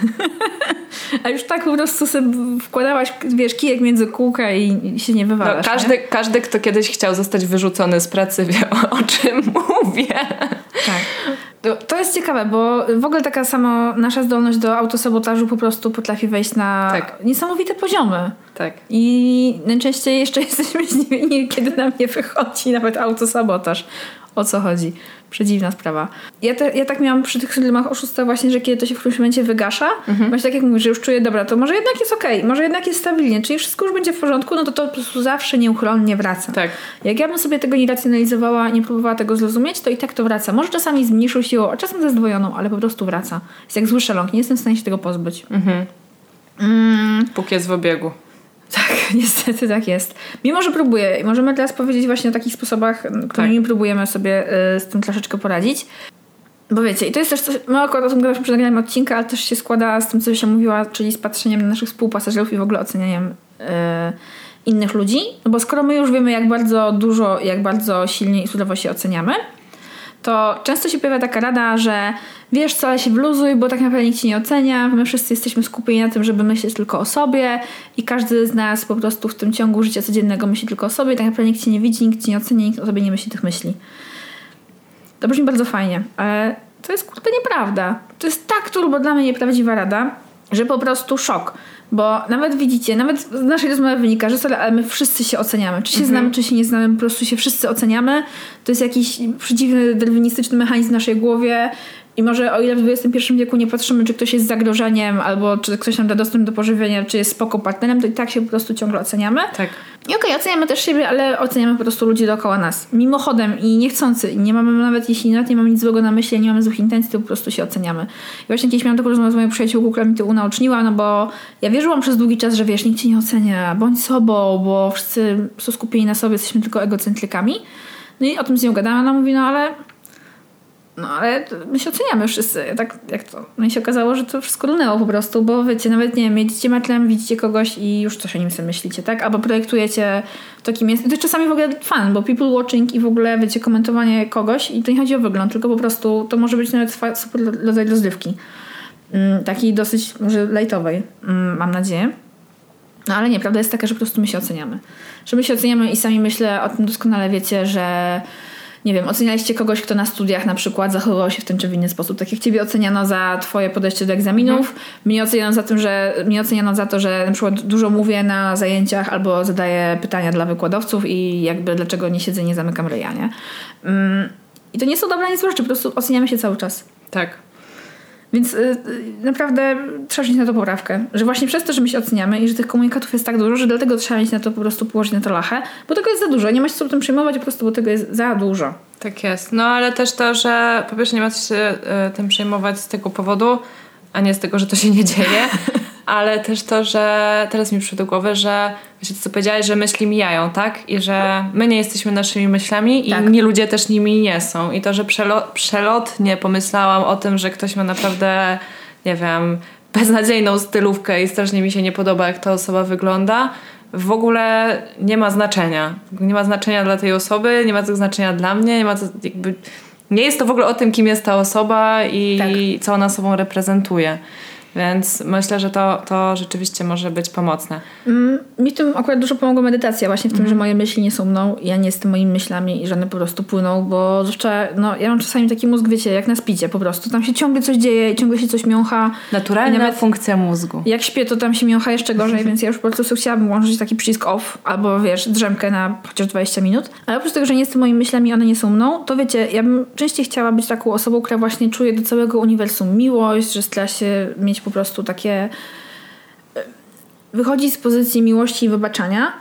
Speaker 2: A już tak po prostu sobie wkładałaś, wiesz, kijek między kółka i, się nie
Speaker 1: No,
Speaker 2: wywalasz. nie?
Speaker 1: każdy, każdy, kto kiedyś chciał zostać wyrzucony z pracy, wie o, o czym mówię.
Speaker 2: Tak. To, to jest ciekawe, bo w ogóle taka sama nasza zdolność do autosabotażu po prostu potrafi wejść na
Speaker 1: Tak.
Speaker 2: niesamowite poziomy.
Speaker 1: Tak.
Speaker 2: I najczęściej jeszcze jesteśmy zdziwieni, kiedy nam nie wychodzi nawet autosabotaż. O co chodzi? Przedziwna sprawa. Ja, te, ja tak miałam przy tych syndromach oszusta właśnie, że kiedy to się w którymś momencie wygasza, właśnie tak jak mówisz, że już czuję, dobra, to może jednak jest okej, może jednak jest stabilnie, czyli wszystko już będzie w porządku, no to to po prostu zawsze nieuchronnie wraca.
Speaker 1: Tak.
Speaker 2: Jak ja bym sobie tego nie racjonalizowała, nie próbowała tego zrozumieć, to i tak to wraca. Może czasami z mniejszą siłą, a czasem ze zdwojoną, ale po prostu wraca. Jest jak zły szeląg, nie jestem w stanie się tego pozbyć.
Speaker 1: Póki jest w obiegu.
Speaker 2: Tak, niestety tak jest. Mimo, że próbuję i możemy teraz powiedzieć właśnie o takich sposobach, którymi próbujemy sobie y, z tym troszeczkę poradzić. Bo wiecie, i to jest też coś, my akurat o tym gadaliśmy przed nagraniem odcinka, ale też się składa z tym, co się mówiła, czyli z patrzeniem na naszych współpasażerów i w ogóle ocenianiem y, innych ludzi. No bo skoro my już wiemy, jak bardzo dużo, jak bardzo silnie i surowo się oceniamy, to często się pojawia taka rada, że wiesz co, ale się wluzuj, bo tak naprawdę nikt ci nie ocenia, my wszyscy jesteśmy skupieni na tym, żeby myśleć tylko o sobie i każdy z nas po prostu w tym ciągu życia codziennego myśli tylko o sobie tak naprawdę nikt ci nie widzi, nikt ci nie ocenia, nikt o sobie nie myśli tych myśli. To brzmi bardzo fajnie, ale to jest kurde nieprawda. To jest tak turbo dla mnie nieprawdziwa rada że po prostu szok. Bo nawet widzicie, nawet z naszej rozmowy wynika, że sorry, ale my wszyscy się oceniamy. Czy się
Speaker 1: Mhm.
Speaker 2: znamy, czy się nie znamy, po prostu się wszyscy oceniamy. To jest jakiś przeciwny, darwinistyczny mechanizm w naszej głowie. I może o ile w XXI wieku nie patrzymy, czy ktoś jest zagrożeniem, albo czy ktoś nam da dostęp do pożywienia, czy jest spoko partnerem, to i tak się po prostu ciągle oceniamy.
Speaker 1: Tak.
Speaker 2: I okej, oceniamy też siebie, ale oceniamy po prostu ludzi dookoła nas. Mimochodem i niechcący. Nie mamy nawet, jeśli nawet nie mamy nic złego na myśli, nie mamy złych intencji, to po prostu się oceniamy. I właśnie kiedyś miałam taką rozmowę z moją przyjaciółką, która mi to unaoczniła, no bo ja wierzyłam przez długi czas, że wiesz, nikt cię nie ocenia, bądź sobą, bo wszyscy są skupieni na sobie, jesteśmy tylko egocentrykami. No i o tym z nią gadałam, ona mówi, no ale no ale my się oceniamy wszyscy. Tak, jak to? No i się okazało, że to wszystko runęło po prostu, bo wiecie, nawet nie wiem, jedziecie metlem, widzicie kogoś i już coś o nim sobie myślicie, tak? Albo projektujecie to, kim jest. I to jest czasami w ogóle fan, bo people watching i w ogóle, wiecie, komentowanie kogoś i to nie chodzi o wygląd, tylko po prostu to może być nawet super rodzaj rozrywki. Mm, takiej dosyć może lejtowej, mm, mam nadzieję. No ale nie, prawda jest taka, że po prostu my się oceniamy. Że my się oceniamy i sami myślę, o tym doskonale wiecie, że nie wiem, ocenialiście kogoś, kto na studiach na przykład zachowywał się w ten czy w inny sposób. Tak jak ciebie oceniano za twoje podejście do egzaminów, mnie oceniano za tym, że mnie oceniano za to, że na przykład dużo mówię na zajęciach albo zadaję pytania dla wykładowców i jakby dlaczego nie siedzę, nie zamykam ryja, nie? Mm, I to nie są dobre rzeczy, po prostu oceniamy się cały czas.
Speaker 1: Tak.
Speaker 2: Więc y, y, naprawdę trzeba mieć na to poprawkę. Że właśnie przez to, że my się oceniamy i że tych komunikatów jest tak dużo, że dlatego trzeba mieć na to po prostu położyć na to lachę, bo tego jest za dużo. Nie ma się co tym przejmować, po prostu bo tego jest za dużo.
Speaker 1: Tak jest. No ale też to, że po pierwsze nie ma co się e, tym przejmować z tego powodu, a nie z tego, że to się nie dzieje, ale też to, że teraz mi przyszło do głowy, że wiecie co powiedziałeś, że myśli mijają, tak? I że my nie jesteśmy naszymi myślami i
Speaker 2: Tak.
Speaker 1: inni ludzie też nimi nie są. I to, że przelo- przelotnie pomyślałam o tym, że ktoś ma naprawdę, nie wiem, beznadziejną stylówkę i strasznie mi się nie podoba, jak ta osoba wygląda, w ogóle nie ma znaczenia. Nie ma znaczenia dla tej osoby, nie ma to znaczenia dla mnie, nie ma to jakby... Nie jest to w ogóle o tym, kim jest ta osoba i
Speaker 2: Tak.
Speaker 1: co ona sobą reprezentuje. Więc myślę, że to, to rzeczywiście może być pomocne.
Speaker 2: Mm, mi w tym akurat dużo pomogła medytacja, właśnie w tym, że moje myśli nie są mną, ja nie jestem moimi myślami i że one po prostu płyną, bo zwłaszcza, no ja mam czasami taki mózg, wiecie, jak na spicie po prostu. Tam się ciągle coś dzieje i ciągle się coś miącha.
Speaker 1: Naturalna
Speaker 2: nawet-
Speaker 1: funkcja mózgu.
Speaker 2: Jak śpię, to tam się miącha jeszcze gorzej, więc ja już po prostu chciałabym włączyć taki przycisk off, albo wiesz, drzemkę na chociaż 20 minut. Ale oprócz tego, że nie jestem moimi myślami, one nie są mną, to wiecie, ja bym częściej chciała być taką osobą, która właśnie czuje do całego uniwersum miłość, że stara się mieć po prostu takie... e, Wychodzi z pozycji miłości i wybaczania.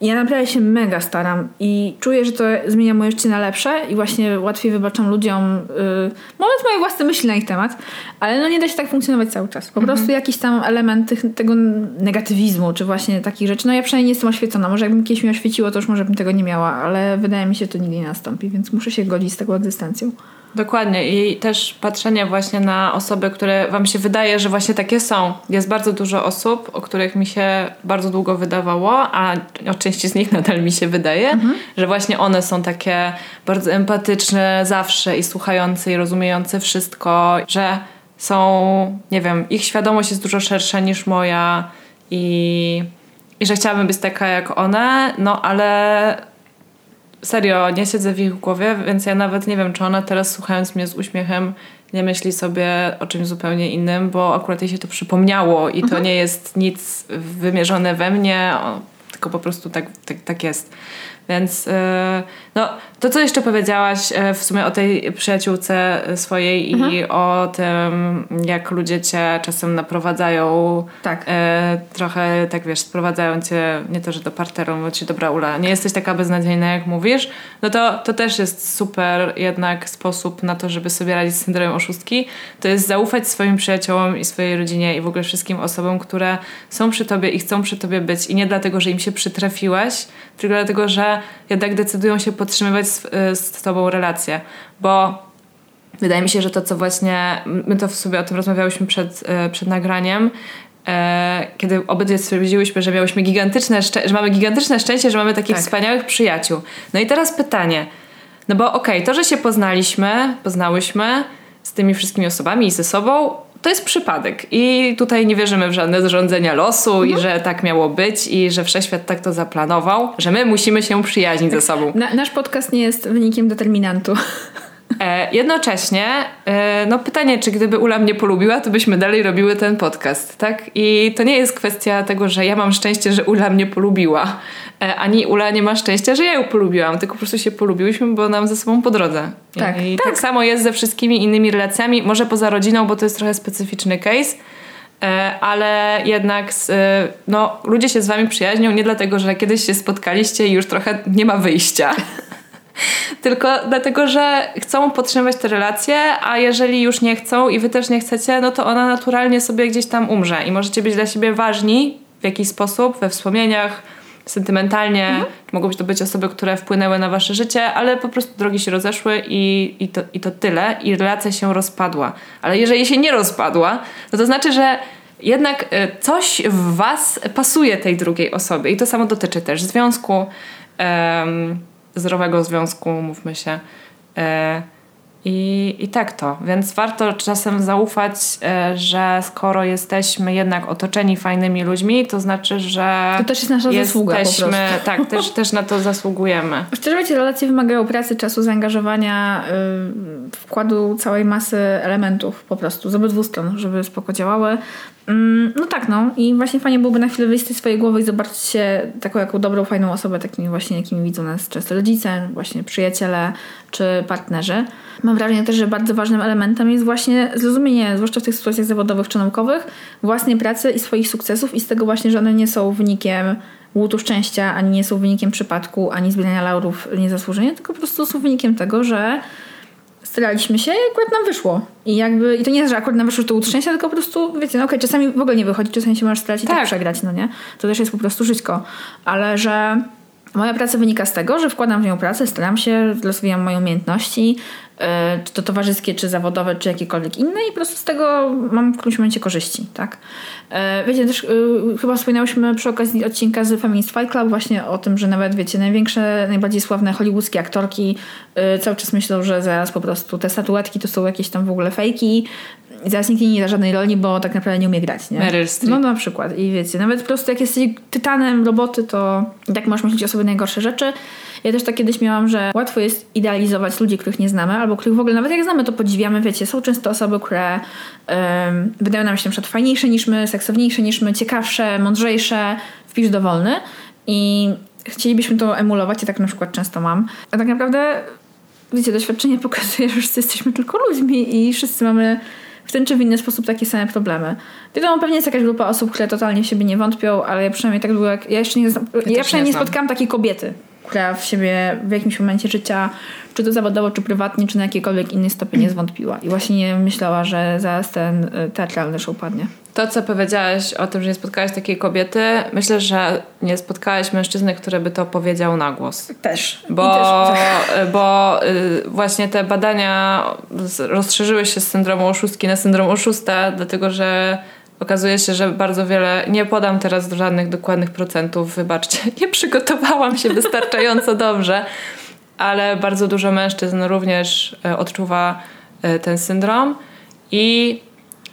Speaker 2: Ja naprawdę się mega staram i czuję, że to zmienia moje życie na lepsze i właśnie łatwiej wybaczam ludziom yy, nawet moje własne myśli na ich temat, ale no nie da się tak funkcjonować cały czas. Po prostu jakiś tam element tych, tego negatywizmu, czy właśnie takich rzeczy. No ja przynajmniej nie jestem oświecona. Może jakbym kiedyś mnie oświeciło, to już może bym tego nie miała, ale wydaje mi się, że to nigdy nie nastąpi, więc muszę się godzić z taką egzystencją.
Speaker 1: Dokładnie i też patrzenie właśnie na osoby, które wam się wydaje, że właśnie takie są. Jest bardzo dużo osób, o których mi się bardzo długo wydawało, a o części z nich nadal mi się wydaje, że właśnie one są takie bardzo empatyczne zawsze i słuchające i rozumiejące wszystko, że są, nie wiem, ich świadomość jest dużo szersza niż moja i, i że chciałabym być taka jak one, no ale serio, nie siedzę w ich głowie, więc ja nawet nie wiem, czy ona teraz słuchając mnie z uśmiechem nie myśli sobie o czymś zupełnie innym, bo akurat jej się to przypomniało i to nie jest nic wymierzone we mnie, o, tylko po prostu tak, tak, tak jest. Więc yy, no, to, co jeszcze powiedziałaś yy, w sumie o tej przyjaciółce swojej i o tym, jak ludzie cię czasem naprowadzają
Speaker 2: Tak.
Speaker 1: e, trochę, tak wiesz, sprowadzają cię nie to, że do parteru, bo ci dobra Ula, nie jesteś taka beznadziejna jak mówisz, no to, to też jest super jednak sposób na to, żeby sobie radzić z syndromem oszustki. To jest zaufać swoim przyjaciołom i swojej rodzinie i w ogóle wszystkim osobom, które są przy tobie i chcą przy tobie być i nie dlatego, że im się przytrafiłaś, tylko dlatego, że jednak decydują się podtrzymywać z, z tobą relacje, bo Wydaje mi się, że to, co właśnie, my to w sobie o tym rozmawiałyśmy przed, e, przed nagraniem, e, kiedy obydwie stwierdziłyśmy, że miałyśmy gigantyczne, że mamy gigantyczne szczęście, że mamy takich
Speaker 2: Tak.
Speaker 1: wspaniałych przyjaciół. No i teraz pytanie, no bo okej, to, że się poznaliśmy, poznałyśmy z tymi wszystkimi osobami i ze sobą, to jest przypadek. I tutaj nie wierzymy w żadne zrządzenia losu i że tak miało być i że wszechświat tak to zaplanował, że my musimy się przyjaźnić ze sobą.
Speaker 2: Na, nasz podcast nie jest wynikiem determinantu.
Speaker 1: E, jednocześnie, e, no pytanie, czy gdyby Ula mnie polubiła, to byśmy dalej robiły ten podcast, tak? I to nie jest kwestia tego, że ja mam szczęście, że Ula mnie polubiła, ani Ula nie ma szczęścia, że ja ją polubiłam, tylko po prostu się polubiłyśmy, bo nam ze sobą po drodze.
Speaker 2: Tak,
Speaker 1: I
Speaker 2: tak.
Speaker 1: tak samo jest ze wszystkimi innymi relacjami, może poza rodziną, bo to jest trochę specyficzny case, E, ale jednak e, no, ludzie się z wami przyjaźnią nie dlatego, że kiedyś się spotkaliście i już trochę nie ma wyjścia. Tylko dlatego, że chcą podtrzymywać te relacje, a jeżeli już nie chcą i wy też nie chcecie, no to ona naturalnie sobie gdzieś tam umrze i możecie być dla siebie ważni w jakiś sposób, we wspomnieniach, sentymentalnie. Mhm. Mogą być to być osoby, które wpłynęły na wasze życie, ale po prostu drogi się rozeszły i, i, to, i to tyle. I relacja się rozpadła. Ale jeżeli się nie rozpadła, no to znaczy, że jednak e, coś w was pasuje tej drugiej osobie. I to samo dotyczy też związku, um, zdrowego związku, mówmy się. E, i, I tak to, więc warto czasem zaufać, e, że skoro jesteśmy jednak otoczeni fajnymi ludźmi, to znaczy, że.
Speaker 2: To też jest nasza zasługa. Po prostu.
Speaker 1: Tak, też, też na to zasługujemy.
Speaker 2: Szczerze mówiąc, relacje wymagają pracy, czasu, zaangażowania, yy, wkładu całej masy elementów po prostu z obydwu stron, żeby spoko działały. Mm, no tak, no i właśnie fajnie byłoby na chwilę wyjść z swojej głowy i zobaczyć się taką jaką dobrą, fajną osobę, takimi właśnie, jakimi widzą nas często rodzice, właśnie przyjaciele czy partnerzy. Mam wrażenie też, że bardzo ważnym elementem jest właśnie zrozumienie, zwłaszcza w tych sytuacjach zawodowych czy naukowych, własnej pracy i swoich sukcesów i z tego właśnie, że one nie są wynikiem łutu szczęścia, ani nie są wynikiem przypadku, ani zbierania laurów niezasłużenie, tylko po prostu są wynikiem tego, że staraliśmy się i akurat nam wyszło. I jakby, i to nie jest, że akurat nam wyszło to łód szczęścia, tylko po prostu, wiecie, no okej, okay, czasami w ogóle nie wychodzi, czasami się możesz starać i tak. tak przegrać, no nie? To też jest po prostu żyćko. Ale że Moja praca wynika z tego, że wkładam w nią pracę, staram się, rozwijam moje umiejętności, czy to towarzyskie, czy zawodowe, czy jakiekolwiek inne i po prostu z tego mam w którymś momencie korzyści, tak? E, wiecie, też e, chyba wspominałyśmy przy okazji odcinka z Feminist Fight Club właśnie o tym, że nawet, wiecie, największe, najbardziej sławne hollywoodzkie aktorki cały czas myślą, że zaraz po prostu te statuetki to są jakieś tam w ogóle fejki i zaraz nikt nie da żadnej roli, bo tak naprawdę nie umie grać, nie?
Speaker 1: Meryl Streep.
Speaker 2: No na przykład. I wiecie, nawet po prostu jak jesteś tytanem roboty, to tak możesz myśleć o sobie najgorsze rzeczy. Ja też tak kiedyś miałam, że łatwo jest idealizować ludzi, których nie znamy, albo których w ogóle nawet jak znamy, to podziwiamy, wiecie, są często osoby, które um, wydają nam się na przykład fajniejsze niż my, seksowniejsze niż my, ciekawsze, mądrzejsze, wpisz dowolny i chcielibyśmy to emulować i tak na przykład często mam. A tak naprawdę, wiecie, doświadczenie pokazuje, że wszyscy jesteśmy tylko ludźmi i wszyscy mamy w ten czy w inny sposób takie same problemy. Wiadomo, pewnie jest jakaś grupa osób, które totalnie w siebie nie wątpią, ale ja przynajmniej tak długo jak... Ja jeszcze nie, ja, ja przynajmniej nie spotkałam takiej kobiety, która w siebie w jakimś momencie życia, czy to zawodowo, czy prywatnie, czy na jakikolwiek inny stopień nie zwątpiła. I właśnie nie myślała, że zaraz ten y, teatralny show padnie.
Speaker 1: To, co powiedziałaś o tym, że nie spotkałaś takiej kobiety, myślę, że nie spotkałaś mężczyzny, który by to powiedział na głos.
Speaker 2: Też.
Speaker 1: Bo, też. bo y, właśnie te badania rozszerzyły się z syndromu oszustki na syndrom oszusta, dlatego że Okazuje się, że bardzo wiele, nie podam teraz żadnych dokładnych procentów, wybaczcie, nie przygotowałam się wystarczająco dobrze, ale bardzo dużo mężczyzn również e, odczuwa e, ten syndrom i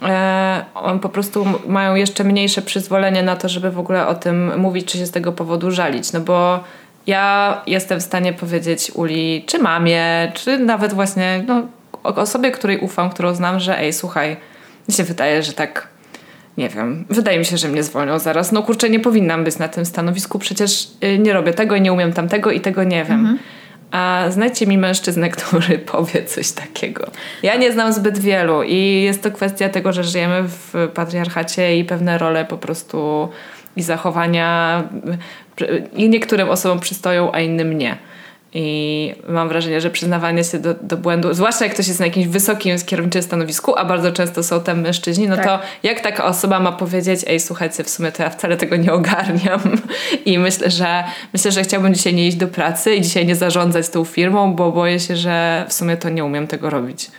Speaker 1: e, on po prostu mają jeszcze mniejsze przyzwolenie na to, żeby w ogóle o tym mówić, czy się z tego powodu żalić. No bo ja jestem w stanie powiedzieć Uli, czy mamie, czy nawet właśnie no, osobie, której ufam, którą znam, że ej, słuchaj, mi się wydaje, że tak nie wiem, wydaje mi się, że mnie zwolnią zaraz. No kurczę, nie powinnam być na tym stanowisku, przecież y, nie robię tego i nie umiem tamtego i tego nie wiem. Mhm. A znajdźcie mi mężczyznę, który powie coś takiego. Ja nie znam zbyt wielu i jest to kwestia tego, że żyjemy w patriarchacie i pewne role po prostu i zachowania y, i niektórym osobom przystoją, a innym nie. I mam wrażenie, że przyznawanie się do, do błędu, zwłaszcza jak ktoś jest na jakimś wysokim kierowniczym stanowisku, a bardzo często są tam mężczyźni, no tak. to jak taka osoba ma powiedzieć, ej słuchajcie, w sumie to ja wcale tego nie ogarniam i myślę, że myślę, że chciałbym dzisiaj nie iść do pracy i dzisiaj nie zarządzać tą firmą, bo boję się, że w sumie to nie umiem tego robić.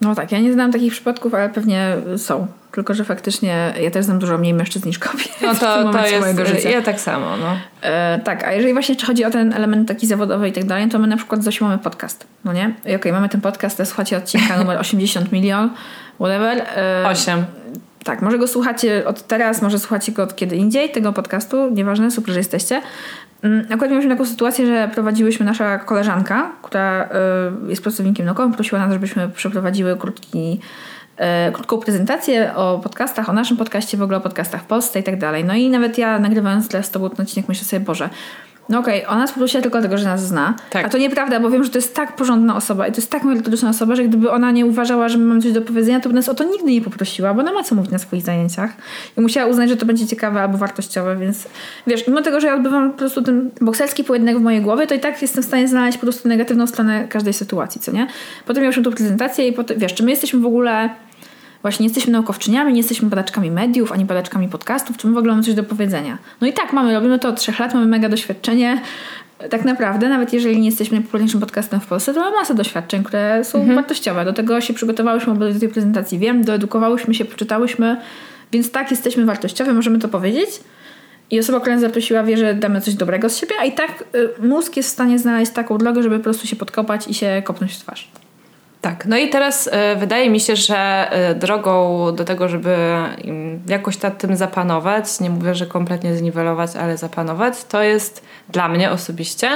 Speaker 2: No tak, ja nie znam takich przypadków, ale pewnie są. Tylko, że faktycznie ja też znam dużo mniej mężczyzn niż kobiet.
Speaker 1: No to, to jest, mojego życia. ja tak samo. No.
Speaker 2: E, tak, a jeżeli właśnie chodzi o ten element taki zawodowy i tak dalej, to my na przykład z Zosią mamy podcast, no nie? I okej, okay, mamy ten podcast, to słuchacie odcinka numer 80 milion, whatever.
Speaker 1: E, 8.
Speaker 2: tak, może go słuchacie od teraz, może słuchacie go od kiedy indziej, tego podcastu, nieważne, super, że jesteście. Mm, Akurat mieliśmy taką sytuację, że prowadziłyśmy nasza koleżanka, która y, jest pracownikiem naukowym, prosiła nas, żebyśmy przeprowadziły krótki, krótką prezentację o podcastach, o naszym podcaście, w ogóle o podcastach w Polsce i tak dalej. No i nawet ja nagrywając teraz to był ten odcinek myślę sobie, Boże, no okej, ona nas poprosiła tylko dlatego, że nas zna.
Speaker 1: Tak.
Speaker 2: A to nieprawda, bo wiem, że to jest tak porządna osoba i to jest tak merytoryczna osoba, że gdyby ona nie uważała, że my mamy coś do powiedzenia, to by nas o to nigdy nie poprosiła, bo ona ma co mówić na swoich zajęciach. I musiała uznać, że to będzie ciekawe albo wartościowe, więc wiesz, mimo tego, że ja odbywam po prostu ten bokserski pojedynek w mojej głowie, to i tak jestem w stanie znaleźć po prostu negatywną stronę każdej sytuacji, co nie? Potem mieliśmy tu prezentację i potem, wiesz, czy my jesteśmy w ogóle Właśnie nie jesteśmy naukowczyniami, nie jesteśmy badaczkami mediów, ani badaczkami podcastów, czy my w ogóle mamy coś do powiedzenia. No i tak, mamy, robimy to od trzech lat, mamy mega doświadczenie. Tak naprawdę, nawet jeżeli nie jesteśmy najpopularniejszym podcastem w Polsce, to mamy masę doświadczeń, które są wartościowe. Do tego się przygotowałyśmy do tej prezentacji, wiem, doedukowałyśmy się, poczytałyśmy, więc tak, jesteśmy wartościowe, możemy to powiedzieć. I osoba, która nas zaprosiła, wie, że damy coś dobrego z siebie, a i tak y, mózg jest w stanie znaleźć taką drogę, żeby po prostu się podkopać i się kopnąć w twarz.
Speaker 1: Tak, no i teraz e, wydaje mi się, że e, drogą do tego, żeby jakoś nad tym zapanować, nie mówię, że kompletnie zniwelować, ale zapanować, to jest dla mnie osobiście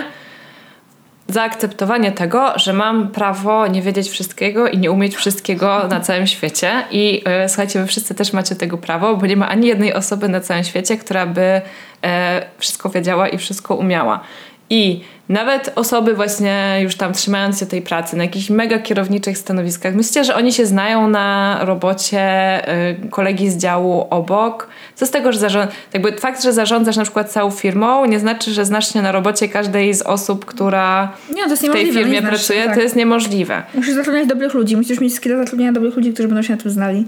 Speaker 1: zaakceptowanie tego, że mam prawo nie wiedzieć wszystkiego i nie umieć wszystkiego na całym świecie. I e, słuchajcie, wy wszyscy też macie tego prawo, bo nie ma ani jednej osoby na całym świecie, która by wszystko wiedziała i wszystko umiała. I nawet osoby właśnie już tam trzymając się tej pracy na jakichś mega kierowniczych stanowiskach, myślcie, że oni się znają na robocie y, kolegi z działu obok. Co z tego, że zarząd... jakby fakt, że zarządzasz na przykład całą firmą, nie znaczy, że znasz się na robocie każdej z osób, która
Speaker 2: Nie,
Speaker 1: w tej firmie
Speaker 2: znasz się,
Speaker 1: pracuje.
Speaker 2: tak.
Speaker 1: To jest niemożliwe.
Speaker 2: Musisz zatrudniać dobrych ludzi, musisz mieć skilla zatrudniania dobrych ludzi, którzy będą się na tym znali.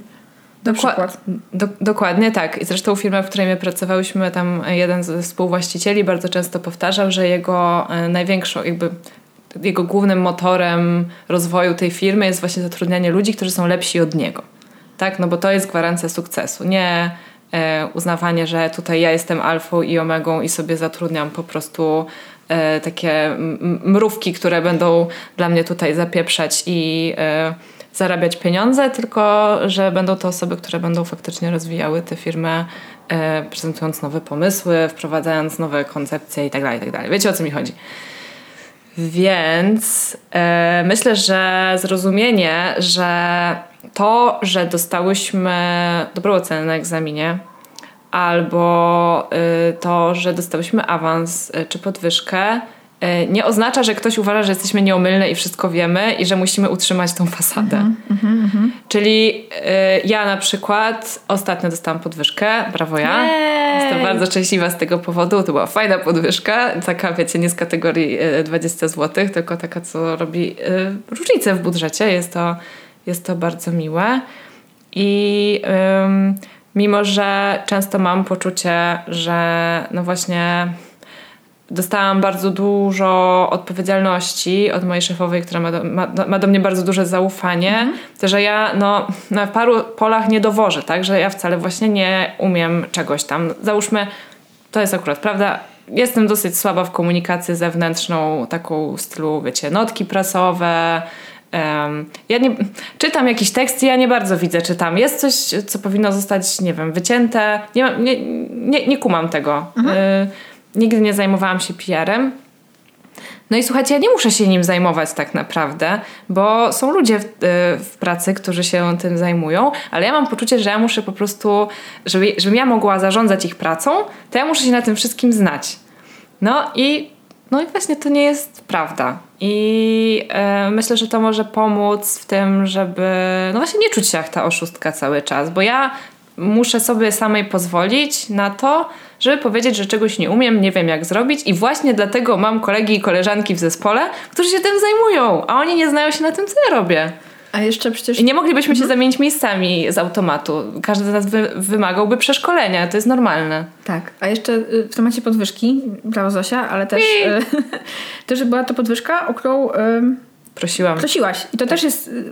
Speaker 1: Dokła-. Do, dokładnie tak. I zresztą firma, w której my pracowałyśmy, tam jeden ze współwłaścicieli bardzo często powtarzał, że jego e, największą, jakby jego głównym motorem rozwoju tej firmy jest właśnie zatrudnianie ludzi, którzy są lepsi od niego. Tak, no bo to jest gwarancja sukcesu. Nie e, uznawanie, że tutaj ja jestem alfą i omegą i sobie zatrudniam po prostu e, takie mrówki, które będą dla mnie tutaj zapieprzać i e, zarabiać pieniądze, tylko że będą to osoby, które będą faktycznie rozwijały tę firmę, e, prezentując nowe pomysły, wprowadzając nowe koncepcje itd., itd. Wiecie o co mi chodzi. Więc e, myślę, że zrozumienie, że to, że dostałyśmy dobrą ocenę na egzaminie, albo y, to, że dostałyśmy awans y, czy podwyżkę, nie oznacza, że ktoś uważa, że jesteśmy nieomylne i wszystko wiemy i że musimy utrzymać tą fasadę. Czyli y, ja na przykład ostatnio dostałam podwyżkę, brawo ja.
Speaker 2: Jej!
Speaker 1: Jestem bardzo szczęśliwa z tego powodu. To była fajna podwyżka, taka wiecie, nie z kategorii y, 20 zł, tylko taka, co robi y, różnicę w budżecie. Jest to, jest to bardzo miłe. I ym, mimo, że często mam poczucie, że no właśnie dostałam bardzo dużo odpowiedzialności od mojej szefowej, która ma do, ma, ma do mnie bardzo duże zaufanie, to że ja no, na paru polach nie dowożę, tak? Że ja wcale właśnie nie umiem czegoś tam. Załóżmy, to jest akurat prawda, jestem dosyć słaba w komunikację zewnętrzną, taką w stylu, wiecie, notki prasowe, ja nie, czytam jakiś tekst i ja nie bardzo widzę, czy tam jest coś, co powinno zostać, nie wiem, wycięte. Nie, nie, nie, nie kumam tego. Y, nigdy nie zajmowałam się PR-em. No i słuchajcie, ja nie muszę się nim zajmować tak naprawdę, bo są ludzie w, y, w pracy, którzy się tym zajmują, ale ja mam poczucie, że ja muszę po prostu, żeby, żebym ja mogła zarządzać ich pracą, to ja muszę się na tym wszystkim znać. No i, no i właśnie to nie jest prawda. I e, myślę, że to może pomóc w tym, żeby no właśnie nie czuć się jak ta oszustka cały czas, bo ja muszę sobie samej pozwolić na to, żeby powiedzieć, że czegoś nie umiem, nie wiem jak zrobić i właśnie dlatego mam kolegi i koleżanki w zespole, którzy się tym zajmują, a oni nie znają się na tym, co ja robię.
Speaker 2: A jeszcze przecież...
Speaker 1: I nie moglibyśmy się zamienić miejscami z automatu. Każdy z nas wy- wymagałby przeszkolenia, to jest normalne.
Speaker 2: Tak, a jeszcze y, w temacie podwyżki, brawo Zosia, ale też, y, też była to podwyżka, o którą y,
Speaker 1: Prosiłam.
Speaker 2: prosiłaś. I to też jest y,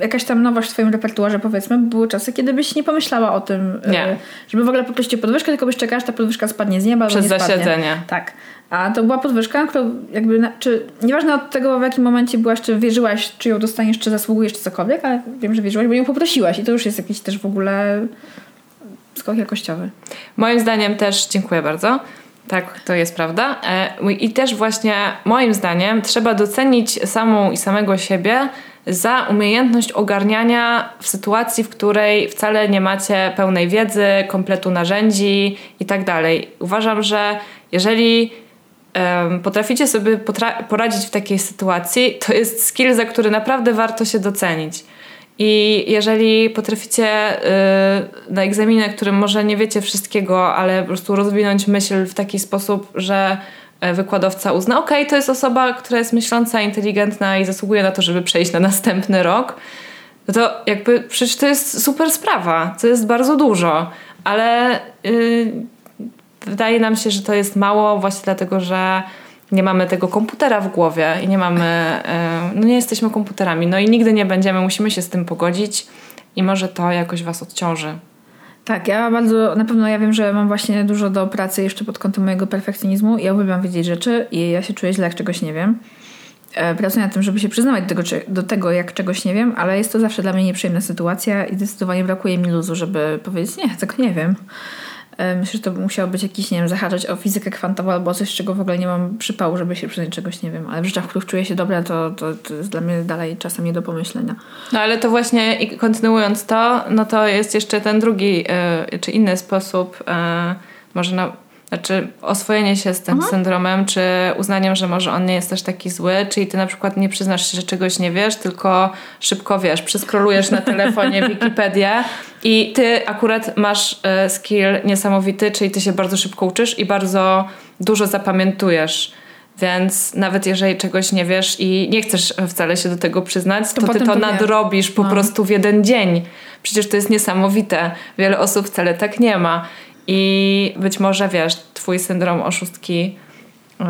Speaker 2: jakaś tam nowość w twoim repertuarze, powiedzmy. Były czasy, kiedy byś nie pomyślała o tym, y,
Speaker 1: Nie.
Speaker 2: żeby w ogóle poprosić o podwyżkę, tylko byś czekała, aż ta podwyżka spadnie z nieba.
Speaker 1: Przez
Speaker 2: nie spadnie.
Speaker 1: zasiedzenie.
Speaker 2: Tak. A to była podwyżka, którą jakby, czy nieważne od tego, w jakim momencie byłaś, czy wierzyłaś, czy ją dostaniesz, czy zasługujesz, czy cokolwiek, ale wiem, że wierzyłaś, bo ją poprosiłaś i to już jest jakiś też w ogóle skok jakościowy.
Speaker 1: Moim zdaniem też dziękuję bardzo. Tak, to jest prawda. E, I też właśnie moim zdaniem trzeba docenić samą i samego siebie za umiejętność ogarniania w sytuacji, w której wcale nie macie pełnej wiedzy, kompletu narzędzi i tak. Uważam, że jeżeli potraficie sobie poradzić w takiej sytuacji, to jest skill, za który naprawdę warto się docenić. I jeżeli potraficie y, na egzaminie, którym może nie wiecie wszystkiego, ale po prostu rozwinąć myśl w taki sposób, że e, wykładowca uzna, ok, to jest osoba, która jest myśląca, inteligentna i zasługuje na to, żeby przejść na następny rok, no to jakby przecież to jest super sprawa, to jest bardzo dużo, ale yy, wydaje nam się, że to jest mało właśnie dlatego, że nie mamy tego komputera w głowie i nie mamy, e, no nie jesteśmy komputerami, no i nigdy nie będziemy, musimy się z tym pogodzić i może to jakoś was odciąży.
Speaker 2: Tak, ja bardzo, na pewno ja wiem, że mam właśnie dużo do pracy jeszcze pod kątem mojego perfekcjonizmu. Ja uwielbiam wiedzieć rzeczy i ja się czuję źle, jak czegoś nie wiem. E, pracuję nad tym, żeby się przyznawać do tego, do tego, jak czegoś nie wiem, ale jest to zawsze dla mnie nieprzyjemna sytuacja i zdecydowanie brakuje mi luzu, żeby powiedzieć, nie, tego nie wiem. E, myślę, że to musiało być jakiś, nie wiem, zahaczać o fizykę kwantową albo coś, czego w ogóle nie mam przypału, żeby się przyznać czegoś nie wiem. Ale w rzeczach, w których czuję się dobra, to, to, to jest dla mnie dalej czasem nie do pomyślenia.
Speaker 1: No ale to właśnie, kontynuując to, no to jest jeszcze ten drugi, yy, czy inny sposób, yy, może na znaczy oswojenie się z tym Aha. syndromem, czy uznaniem, że może on nie jest też taki zły, czyli ty na przykład nie przyznasz się, że czegoś nie wiesz, tylko szybko wiesz, przeskrolujesz na telefonie Wikipedię i ty akurat masz e, skill niesamowity, czyli ty się bardzo szybko uczysz i bardzo dużo zapamiętujesz. Więc nawet jeżeli czegoś nie wiesz i nie chcesz wcale się do tego przyznać, to, to ty to, to nadrobisz po no. prostu w jeden dzień. Przecież to jest niesamowite. Wiele osób wcale tak nie ma. I być może wiesz, twój syndrom oszustki yy,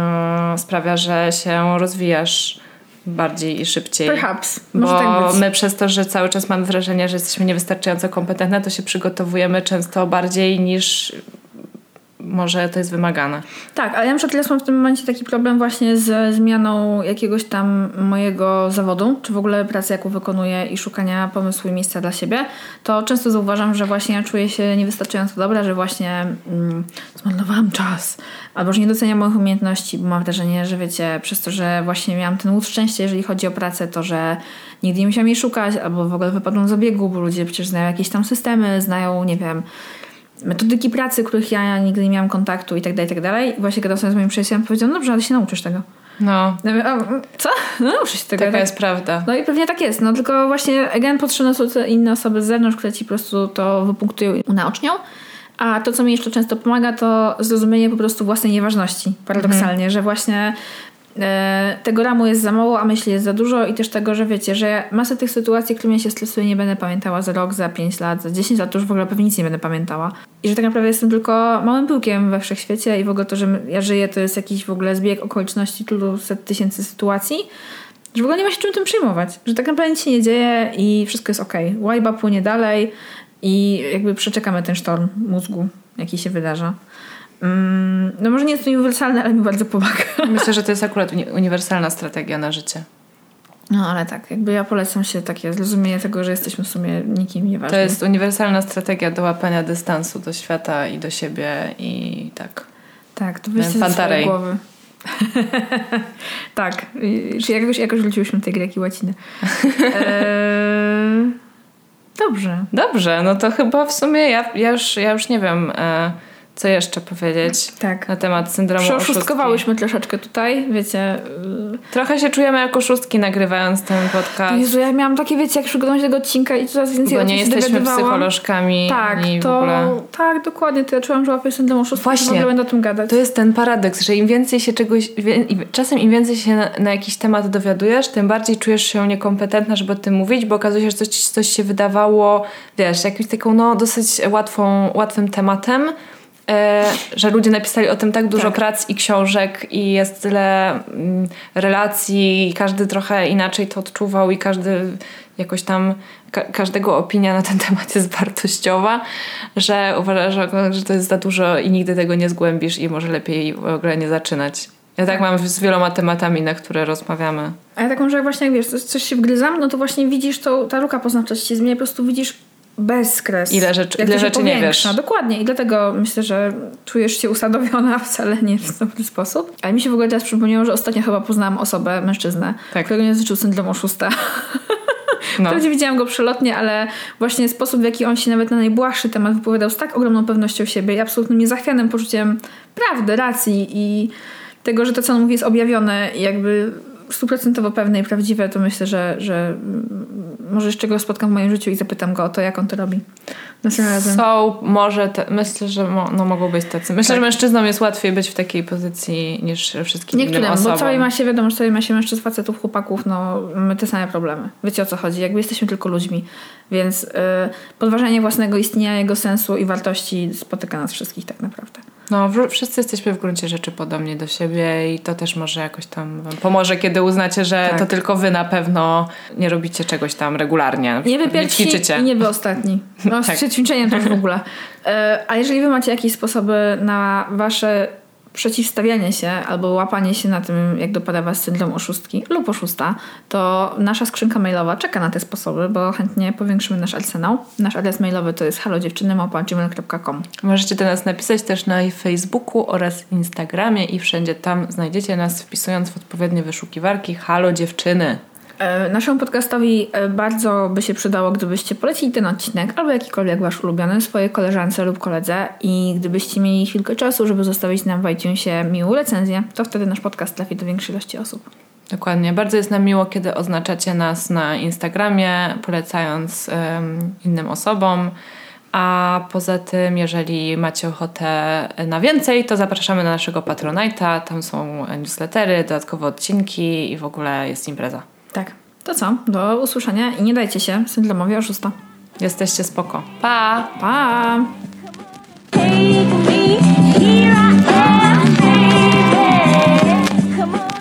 Speaker 1: sprawia, że się rozwijasz bardziej i szybciej.
Speaker 2: Perhaps.
Speaker 1: Może Bo tak my przez to, że cały czas mamy wrażenie, że jesteśmy niewystarczająco kompetentne, to się przygotowujemy często bardziej niż może to jest wymagane.
Speaker 2: Tak, ale ja na przykład mam w tym momencie taki problem właśnie z zmianą jakiegoś tam mojego zawodu, czy w ogóle pracy, jaką wykonuję i szukania pomysłu i miejsca dla siebie, to często zauważam, że właśnie ja czuję się niewystarczająco dobra, że właśnie mm, zmarnowałam czas, albo że nie doceniam moich umiejętności, bo mam wrażenie, że wiecie, przez to, że właśnie miałam ten łód szczęścia, jeżeli chodzi o pracę, to że nigdy nie musiałam jej szukać, albo w ogóle wypadłam z obiegu, bo ludzie przecież znają jakieś tam systemy, znają, nie wiem, metodyki pracy, których ja nigdy nie miałam kontaktu i tak dalej, i tak dalej. Właśnie gadałam z moim przyjacielem, powiedział, no dobrze, ale się nauczysz tego.
Speaker 1: No.
Speaker 2: Co? No nauczysz się tego.
Speaker 1: Taka tak? jest prawda.
Speaker 2: No i pewnie tak jest. No tylko właśnie, again, potrzebne są inne osoby z zewnątrz, które ci po prostu to wypunktują i unaocznią. A to, co mi jeszcze często pomaga, to zrozumienie po prostu własnej nieważności. Paradoksalnie, mhm. że właśnie tego ramu jest za mało, a myśli jest za dużo i też tego, że wiecie, że masę tych sytuacji, którymi się stresuję, nie będę pamiętała za rok, za 5 lat, za 10 lat, to już w ogóle pewnie nic nie będę pamiętała. I że tak naprawdę jestem tylko małym pyłkiem we wszechświecie i w ogóle to, że ja żyję, to jest jakiś w ogóle zbieg okoliczności tylu set tysięcy sytuacji, że w ogóle nie ma się czym tym przejmować. Że tak naprawdę nic się nie dzieje i wszystko jest okej. Okay. Łajba płynie dalej i jakby przeczekamy ten sztorm mózgu, jaki się wydarza. Mm, no może nie jest to uniwersalne, ale mi bardzo pomaga.
Speaker 1: Myślę, że to jest akurat uniwersalna strategia na życie.
Speaker 2: No ale tak, jakby ja polecam się takie zrozumienie tego, że jesteśmy w sumie nikim nieważni.
Speaker 1: To jest uniwersalna strategia do łapania dystansu do świata i do siebie i tak.
Speaker 2: Tak, to wyjście ze swojej głowy. tak, czy jakoś, jakoś wróciłyśmy tej greki łaciny. Eee, dobrze.
Speaker 1: Dobrze, no to chyba w sumie ja, ja, już, ja już nie wiem... E, co jeszcze powiedzieć tak. na temat syndromu
Speaker 2: Przeoszustkowałyśmy troszeczkę tutaj, wiecie.
Speaker 1: Y, Trochę się czujemy jako szóstki nagrywając ten podcast.
Speaker 2: Jezu, ja miałam takie, wiecie, jak przygotować tego odcinka i coraz więcej
Speaker 1: Bo nie jesteśmy psycholożkami.
Speaker 2: Tak, to, tak, dokładnie. To ja czułam, że łapię syndrom oszustwa Właśnie, w ogóle będę o tym gadać.
Speaker 1: To jest ten paradoks, że im więcej się czegoś, czasem im więcej się na, na, jakiś temat dowiadujesz, tym bardziej czujesz się niekompetentna, żeby o tym mówić, bo okazuje się, że coś, coś się wydawało, wiesz, jakimś taką, no, dosyć łatwą, łatwym tematem, że ludzie napisali o tym tak dużo tak. prac i książek i jest tyle mm, relacji i każdy trochę inaczej to odczuwał i każdy jakoś tam ka każdego opinia na ten temat jest wartościowa, że uważam, że, że to jest za dużo i nigdy tego nie zgłębisz i może lepiej w ogóle nie zaczynać. Ja tak mam z wieloma tematami, na które rozmawiamy.
Speaker 2: A ja tak mam, że jak właśnie jak wiesz, coś się wgryzam, no to właśnie widzisz to, ta luka poznawcza się zmienia, po prostu widzisz bez kres.
Speaker 1: Ile rzeczy-
Speaker 2: Jak
Speaker 1: ile rzeczy nie
Speaker 2: powiększa.
Speaker 1: wiesz.
Speaker 2: Dokładnie i dlatego myślę, że czujesz się usadowiona wcale nie w dobry sposób. Ale mi się w ogóle teraz przypomniało, że ostatnio chyba poznałam osobę, mężczyznę,
Speaker 1: Tak.
Speaker 2: którego nie dotyczył syndrom oszusta.
Speaker 1: No.
Speaker 2: Wprawdzie widziałam go przelotnie, ale właśnie sposób, w jaki on się nawet na najbłahszy temat wypowiadał z tak ogromną pewnością siebie i absolutnym niezachwianym poczuciem prawdy, racji i tego, że to, co on mówi jest objawione i jakby stuprocentowo pewne i prawdziwe, to myślę, że, że mm, może jeszcze go spotkam w moim życiu i zapytam go o to, jak on to robi. Następnym razem.
Speaker 1: Są, może, te, myślę, że mo, no, mogą być tacy. Myślę,
Speaker 2: Tak.
Speaker 1: że mężczyznom jest łatwiej być w takiej pozycji niż wszystkim innym
Speaker 2: Niektórym,
Speaker 1: osobom.
Speaker 2: bo całej masie, wiadomo, że całej masie mężczyzn, facetów, chłopaków, no mamy te same problemy. Wiecie o co chodzi, jakby jesteśmy tylko ludźmi. Więc y, podważanie własnego istnienia, jego sensu i wartości spotyka nas wszystkich tak naprawdę.
Speaker 1: No, wszyscy jesteśmy w gruncie rzeczy podobni do siebie i to też może jakoś tam wam pomoże, kiedy uznacie, że
Speaker 2: Tak.
Speaker 1: to tylko wy na pewno nie robicie czegoś tam regularnie.
Speaker 2: Nie wy pierwsi
Speaker 1: ćwiczycie.
Speaker 2: i nie wy ostatni. No,
Speaker 1: Tak.
Speaker 2: z ćwiczeniem też w ogóle. E, A jeżeli wy macie jakieś sposoby na wasze przeciwstawianie się albo łapanie się na tym, jak dopada was syndrom oszustki lub oszusta, to nasza skrzynka mailowa czeka na te sposoby, bo chętnie powiększymy nasz arsenał. Nasz adres mailowy to jest halodziewczyny.gmail.com
Speaker 1: Możecie do nas napisać też na Facebooku oraz Instagramie i wszędzie tam znajdziecie nas wpisując w odpowiednie wyszukiwarki Halo dziewczyny.
Speaker 2: E, Naszemu podcastowi e, bardzo by się przydało, gdybyście polecili ten odcinek albo jakikolwiek wasz ulubiony swojej koleżance lub koledze i gdybyście mieli chwilkę czasu, żeby zostawić nam w iTunesie miłą recenzję, to wtedy nasz podcast trafi do większej ilości osób.
Speaker 1: Dokładnie. Bardzo jest nam miło, kiedy oznaczacie nas na Instagramie, polecając em, innym osobom. A poza tym, jeżeli macie ochotę na więcej, to zapraszamy na naszego Patronite'a. Tam są newslettery, dodatkowe odcinki i w ogóle jest impreza.
Speaker 2: Tak. To co? Do usłyszenia i nie dajcie się syndromowi oszusta.
Speaker 1: Jesteście spoko. Pa!
Speaker 2: Pa!
Speaker 3: Take me, here I am, baby. Come on.